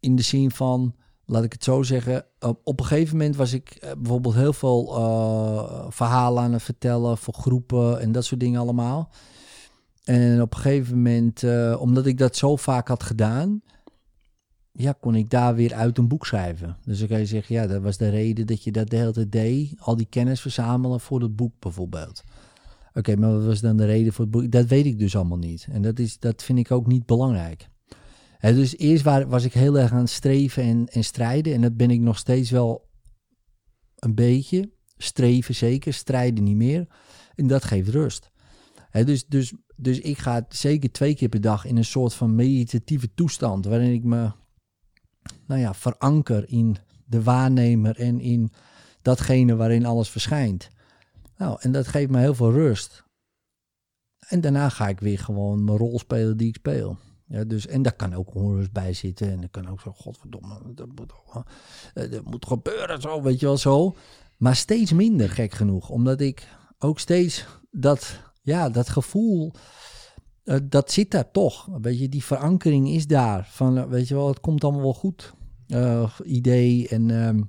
in de zin van, laat ik het zo zeggen. Op, op een gegeven moment was ik eh, bijvoorbeeld heel veel eh, verhalen aan het vertellen voor groepen en dat soort dingen allemaal. En op een gegeven moment, eh, omdat ik dat zo vaak had gedaan, ja, kon ik daar weer uit een boek schrijven. Dus dan kan je zeggen, ja, dat was de reden dat je dat de hele tijd deed. Al die kennis verzamelen voor het boek bijvoorbeeld. Oké, maar wat was dan de reden voor het boek? Dat weet ik dus allemaal niet. En dat, is, dat vind ik ook niet belangrijk. Dus eerst waar, was ik heel erg aan het streven en, en strijden. En dat ben ik nog steeds wel een beetje. Streven zeker, strijden niet meer. En dat geeft rust. Dus, dus, dus ik ga zeker twee keer per dag in een soort van meditatieve toestand. Waarin ik me nou ja, veranker in de waarnemer en in datgene waarin alles verschijnt. Nou, en dat geeft me heel veel rust. En daarna ga ik weer gewoon mijn rol spelen die ik speel. Ja, dus, en daar kan ook onrust bij zitten. En dan kan ook zo, godverdomme, dat moet, eh, dat moet gebeuren, zo, weet je wel, zo. Maar steeds minder, gek genoeg. Omdat ik ook steeds dat, ja, dat gevoel, eh, dat zit daar toch. Weet je, die verankering is daar. Van, eh, weet je wel, het komt allemaal wel goed. Idee en... ehm,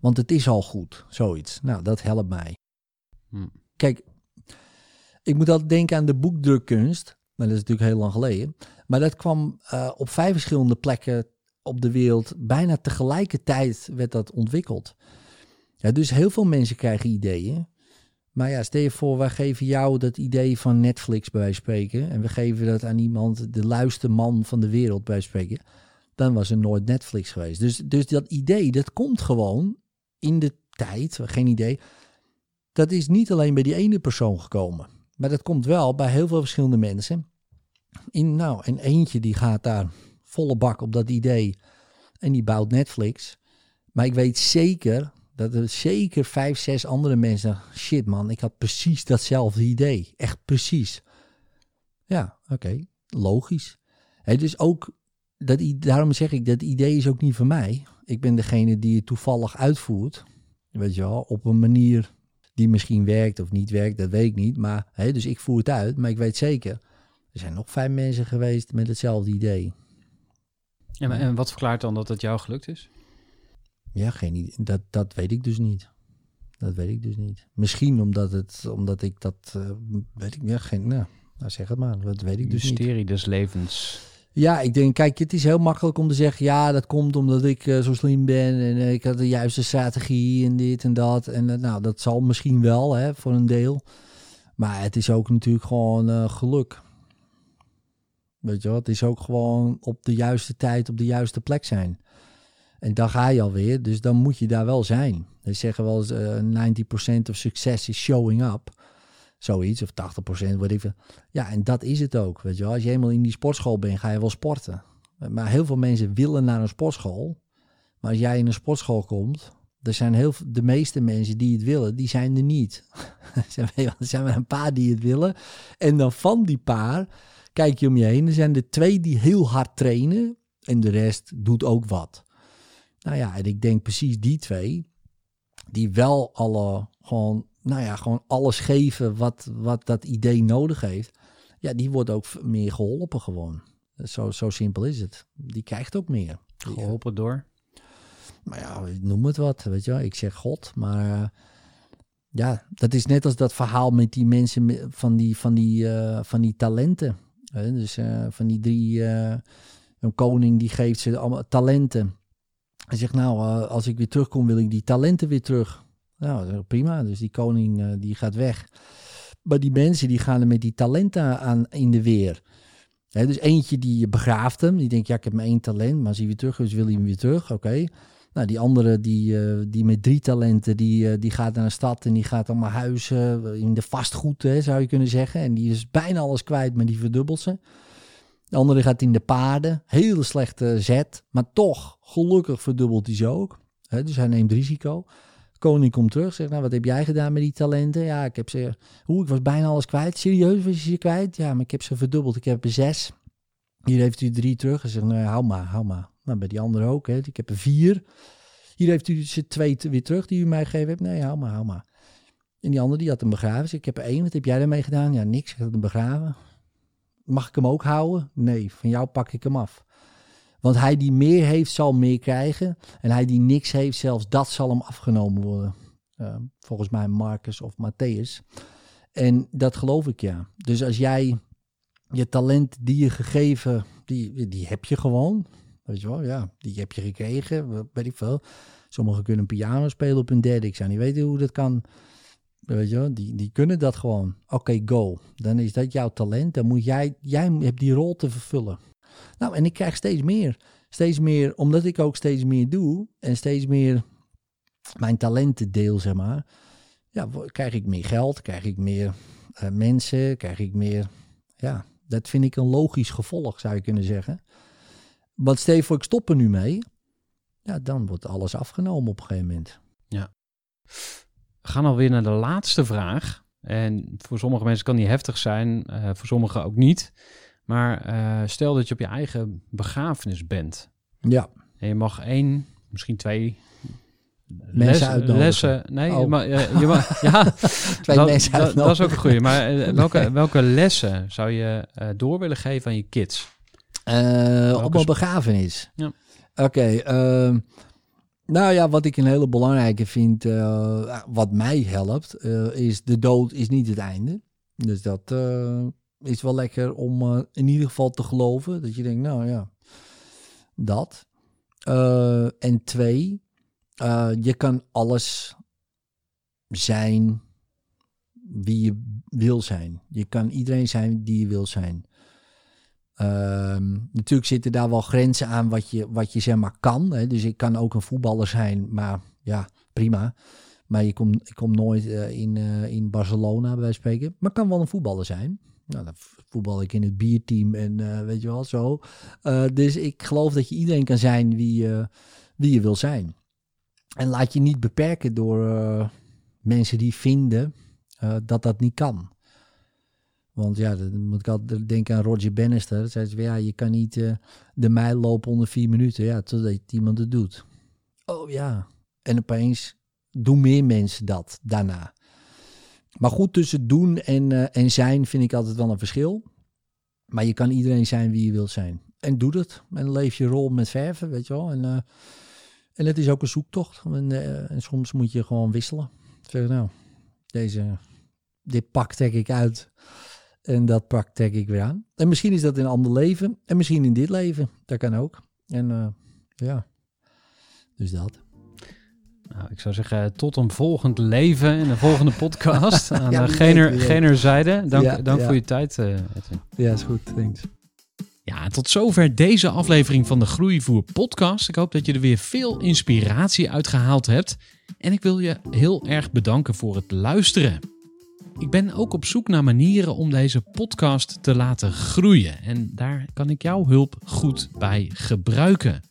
want het is al goed, zoiets. Nou, dat helpt mij. Hm. Kijk, ik moet altijd denken aan de boekdrukkunst. Maar dat is natuurlijk heel lang geleden. Maar dat kwam eh, op vijf verschillende plekken op de wereld. Bijna tegelijkertijd werd dat ontwikkeld. Ja, dus heel veel mensen krijgen ideeën. Maar ja, stel je voor, wij geven jou dat idee van Netflix bij wijze van spreken. En we geven dat aan iemand, de luiste man van de wereld bij wijze van spreken. Dan was er nooit Netflix geweest. Dus, dus dat idee, dat komt gewoon in de tijd, geen idee. Dat is niet alleen bij die ene persoon gekomen. Maar dat komt wel bij heel veel verschillende mensen. In, nou, en eentje die gaat daar volle bak op dat idee. En die bouwt Netflix. Maar ik weet zeker Dat er zeker vijf, zes andere mensen shit man, ik had precies datzelfde idee. Echt precies. Ja, oké, logisch. Hè, dus ook, dat, daarom zeg ik, dat idee is ook niet van mij. Ik ben degene die het toevallig uitvoert. Weet je wel, op een manier die misschien werkt of niet werkt, dat weet ik niet. Maar, hè, dus ik voer het uit, maar ik weet zeker, er zijn nog vijf mensen geweest met hetzelfde idee. En, en wat verklaart dan dat het jou gelukt is? Ja, geen idee. Dat, dat weet ik dus niet. Dat weet ik dus niet. Misschien omdat, het, omdat ik dat, eh, weet ik, ja, geen, nou, nou, zeg het maar, dat weet ik dus niet. Mysterie des levens. Ja, ik denk, kijk, het is heel makkelijk om te zeggen, ja, dat komt omdat ik eh, zo slim ben en eh, ik had de juiste strategie en dit en dat. En eh, nou, dat zal misschien wel, hè, voor een deel. Maar het is ook natuurlijk gewoon geluk. Weet je wel, het is ook gewoon op de juiste tijd op de juiste plek zijn. En dan ga je alweer, dus dan moet je daar wel zijn. Ze zeggen wel eens, eh 90% of succes is showing up. Zoiets, of 80%, wat ik. Ja, en dat is het ook. Weet je wel. Als je eenmaal in die sportschool bent, ga je wel sporten. Maar heel veel mensen willen naar een sportschool. Maar als jij in een sportschool komt, er zijn heel de meeste mensen die het willen, die zijn er niet. er zijn wel- een paar die het willen. En dan van die paar, kijk je om je heen, er zijn er twee die heel hard trainen. En de rest doet ook wat. Nou ja, en ik denk precies die twee, die wel alle gewoon, nou ja, gewoon alles geven wat, wat dat idee nodig heeft. Ja, die wordt ook meer geholpen gewoon. Zo, zo simpel is het. Die krijgt ook meer. Geholpen door. Maar ja, noem het wat, weet je wel. Ik zeg God, maar eh, ja, dat is net als dat verhaal met die mensen van die, van die, eh, van die talenten. Hè? Dus eh, van die drie, een koning die geeft ze allemaal talenten. Hij zegt nou, als ik weer terugkom wil ik die talenten weer terug. Nou, prima, dus die koning eh, die gaat weg. Maar die mensen die gaan er met die talenten aan in de weer. Dus eentje die begraaft hem, die denkt ja ik heb maar één talent, maar als hij weer terug is wil hij hem weer terug, oké. Nou, die andere, die, eh, die met drie talenten, die, eh, die gaat naar een stad en die gaat allemaal huizen in de vastgoed, hè, zou je kunnen zeggen. En die is bijna alles kwijt, maar die verdubbelt ze. De andere gaat in de paarden, hele slechte zet, maar toch, gelukkig verdubbelt hij ze ook. Dus hij neemt risico. Koning komt terug, zegt, nou, wat heb jij gedaan met die talenten? Ja, ik heb ze, hoe, ik was bijna alles kwijt. Serieus was je ze kwijt? Ja, maar ik heb ze verdubbeld. Ik heb er zes. Hier heeft u drie terug. Hij zegt, nou, hou maar, hou maar. Nou, bij die andere ook, hè. Ik heb er vier. Hier heeft u ze twee weer terug die u mij gegeven hebt. Nee, hou maar, hou maar. En die andere, die had hem begraven. Ik heb er één. Wat heb jij daarmee gedaan? Ja, niks. Ik had hem begraven. Mag ik hem ook houden? Nee, van jou pak ik hem af. Want hij die meer heeft, zal meer krijgen. En hij die niks heeft, zelfs dat zal hem afgenomen worden. Uh, volgens mij Marcus of Matthäus. En dat geloof ik ja. Dus als jij je talent die je gegeven, die, die heb je gewoon. Weet je wel, ja, die heb je gekregen, weet ik veel. Sommigen kunnen piano spelen op hun derde. Ik zou niet weten hoe dat kan. Weet je wel, die, die kunnen dat gewoon. Oké, go. Dan is dat jouw talent. Dan moet jij, jij hebt die rol te vervullen. Nou, en ik krijg steeds meer. Steeds meer, omdat ik ook steeds meer doe. En steeds meer mijn talenten deel, zeg maar. Ja, krijg ik meer geld, krijg ik meer uh, mensen, krijg ik meer... Ja, dat vind ik een logisch gevolg, zou je kunnen zeggen. Want stel voor, ik stop er nu mee. Ja, dan wordt alles afgenomen op een gegeven moment. Ja. We gaan alweer naar de laatste vraag. En voor sommige mensen kan die heftig zijn, uh, voor sommigen ook niet. Maar uh, stel dat je op je eigen begrafenis bent. Ja. En je mag één, misschien twee mensen les, lessen. Nee, oh. je mag, uh, je mag, ja, twee dat, mensen dat, dat, is ook een goede. Maar uh, welke, welke lessen zou je uh, door willen geven aan je kids? Op een begrafenis. Ja. Oké. Okay, uh, nou ja, wat ik een hele belangrijke vind, wat mij helpt, is de dood is niet het einde. Dus dat is wel lekker om uh, in ieder geval te geloven. Dat je denkt, nou ja, dat. Uh, en twee, uh, je kan alles zijn wie je wil zijn. Je kan iedereen zijn die je wil zijn. Uh, natuurlijk zitten daar wel grenzen aan wat je, wat je zeg maar kan. Hè? Dus ik kan ook een voetballer zijn, maar ja, prima. Maar je kom, ik kom nooit in, in Barcelona, bij wijze van spreken. Maar kan wel een voetballer zijn. Nou, dan voetbal ik in het bierteam en uh, weet je wel, zo. dus ik geloof dat je iedereen kan zijn wie, wie je wil zijn. En laat je niet beperken door eh, mensen die vinden eh, dat dat niet kan. Want ja, dan moet ik altijd denken aan Roger Bannister. Dat zei ze, ja, je kan niet eh, de mijl lopen onder vier minuten. Ja, totdat iemand het doet. Oh ja. En opeens doen meer mensen dat daarna. Maar goed, tussen doen en, eh, en zijn vind ik altijd wel een verschil. Maar je kan iedereen zijn wie je wilt zijn. En doe het. En leef je rol met verven, weet je wel. En, eh, en het is ook een zoektocht. En, eh, en soms moet je gewoon wisselen. Zeg nou, deze, dit pak trek ik uit. En dat pak trek ik weer aan. En misschien is dat in een ander leven. En misschien in dit leven. Dat kan ook. En ja, dus dat. Nou, ik zou zeggen, tot een volgend leven in de volgende podcast. Aan Ja, wie gener, generzijde. Dank, Ja, dank ja. voor je tijd, eh, Edwin. Ja, is goed. Thanks. Ja, tot zover deze aflevering van de Groeivoer podcast. Ik hoop dat je er weer veel inspiratie uit gehaald hebt. En ik wil je heel erg bedanken voor het luisteren. Ik ben ook op zoek naar manieren om deze podcast te laten groeien. En daar kan ik jouw hulp goed bij gebruiken.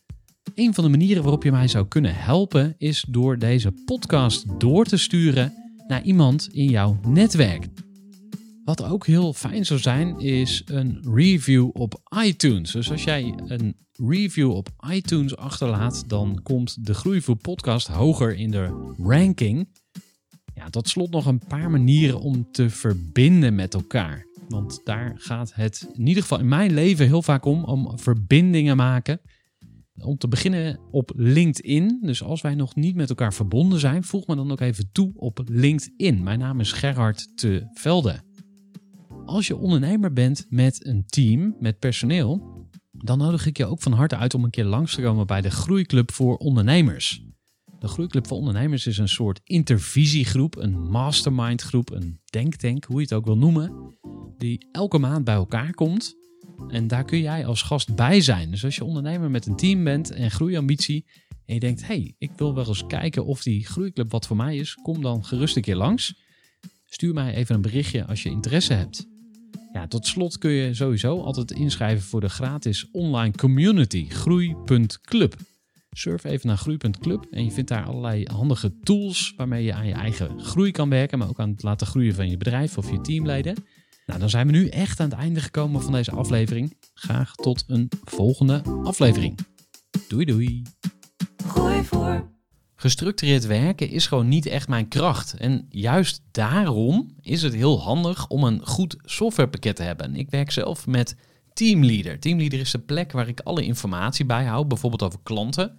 Een van de manieren waarop je mij zou kunnen helpen is door deze podcast door te sturen naar iemand in jouw netwerk. Wat ook heel fijn zou zijn, is een review op iTunes. Dus als jij een review op iTunes achterlaat, dan komt de Groeivoer podcast hoger in de ranking. Ja, tot slot nog een paar manieren om te verbinden met elkaar. Want daar gaat het in ieder geval in mijn leven heel vaak om, om verbindingen maken. Om te beginnen op LinkedIn. Dus als wij nog niet met elkaar verbonden zijn, voeg me dan ook even toe op LinkedIn. Mijn naam is Gerhard te Velde. Als je ondernemer bent met een team, met personeel, dan nodig ik je ook van harte uit om een keer langs te komen bij de Groeiclub voor Ondernemers. De Groeiclub voor Ondernemers is een soort intervisiegroep, een mastermindgroep, een denktank, hoe je het ook wil noemen, die elke maand bij elkaar komt. En daar kun jij als gast bij zijn. Dus als je ondernemer met een team bent en groeiambitie en je denkt, hey, ik wil wel eens kijken of die Groeiclub wat voor mij is, kom dan gerust een keer langs. Stuur mij even een berichtje als je interesse hebt. Ja, tot slot kun je sowieso altijd inschrijven voor de gratis online community groei.club. Surf even naar groei.club en je vindt daar allerlei handige tools waarmee je aan je eigen groei kan werken, maar ook aan het laten groeien van je bedrijf of je teamleden. Nou, dan zijn we nu echt aan het einde gekomen van deze aflevering. Graag tot een volgende aflevering. Doei doei. Gooi voor. Gestructureerd werken is gewoon niet echt mijn kracht. En juist daarom is het heel handig om een goed softwarepakket te hebben. Ik werk zelf met Teamleader. Teamleader is de plek waar ik alle informatie bijhoud, bijvoorbeeld over klanten.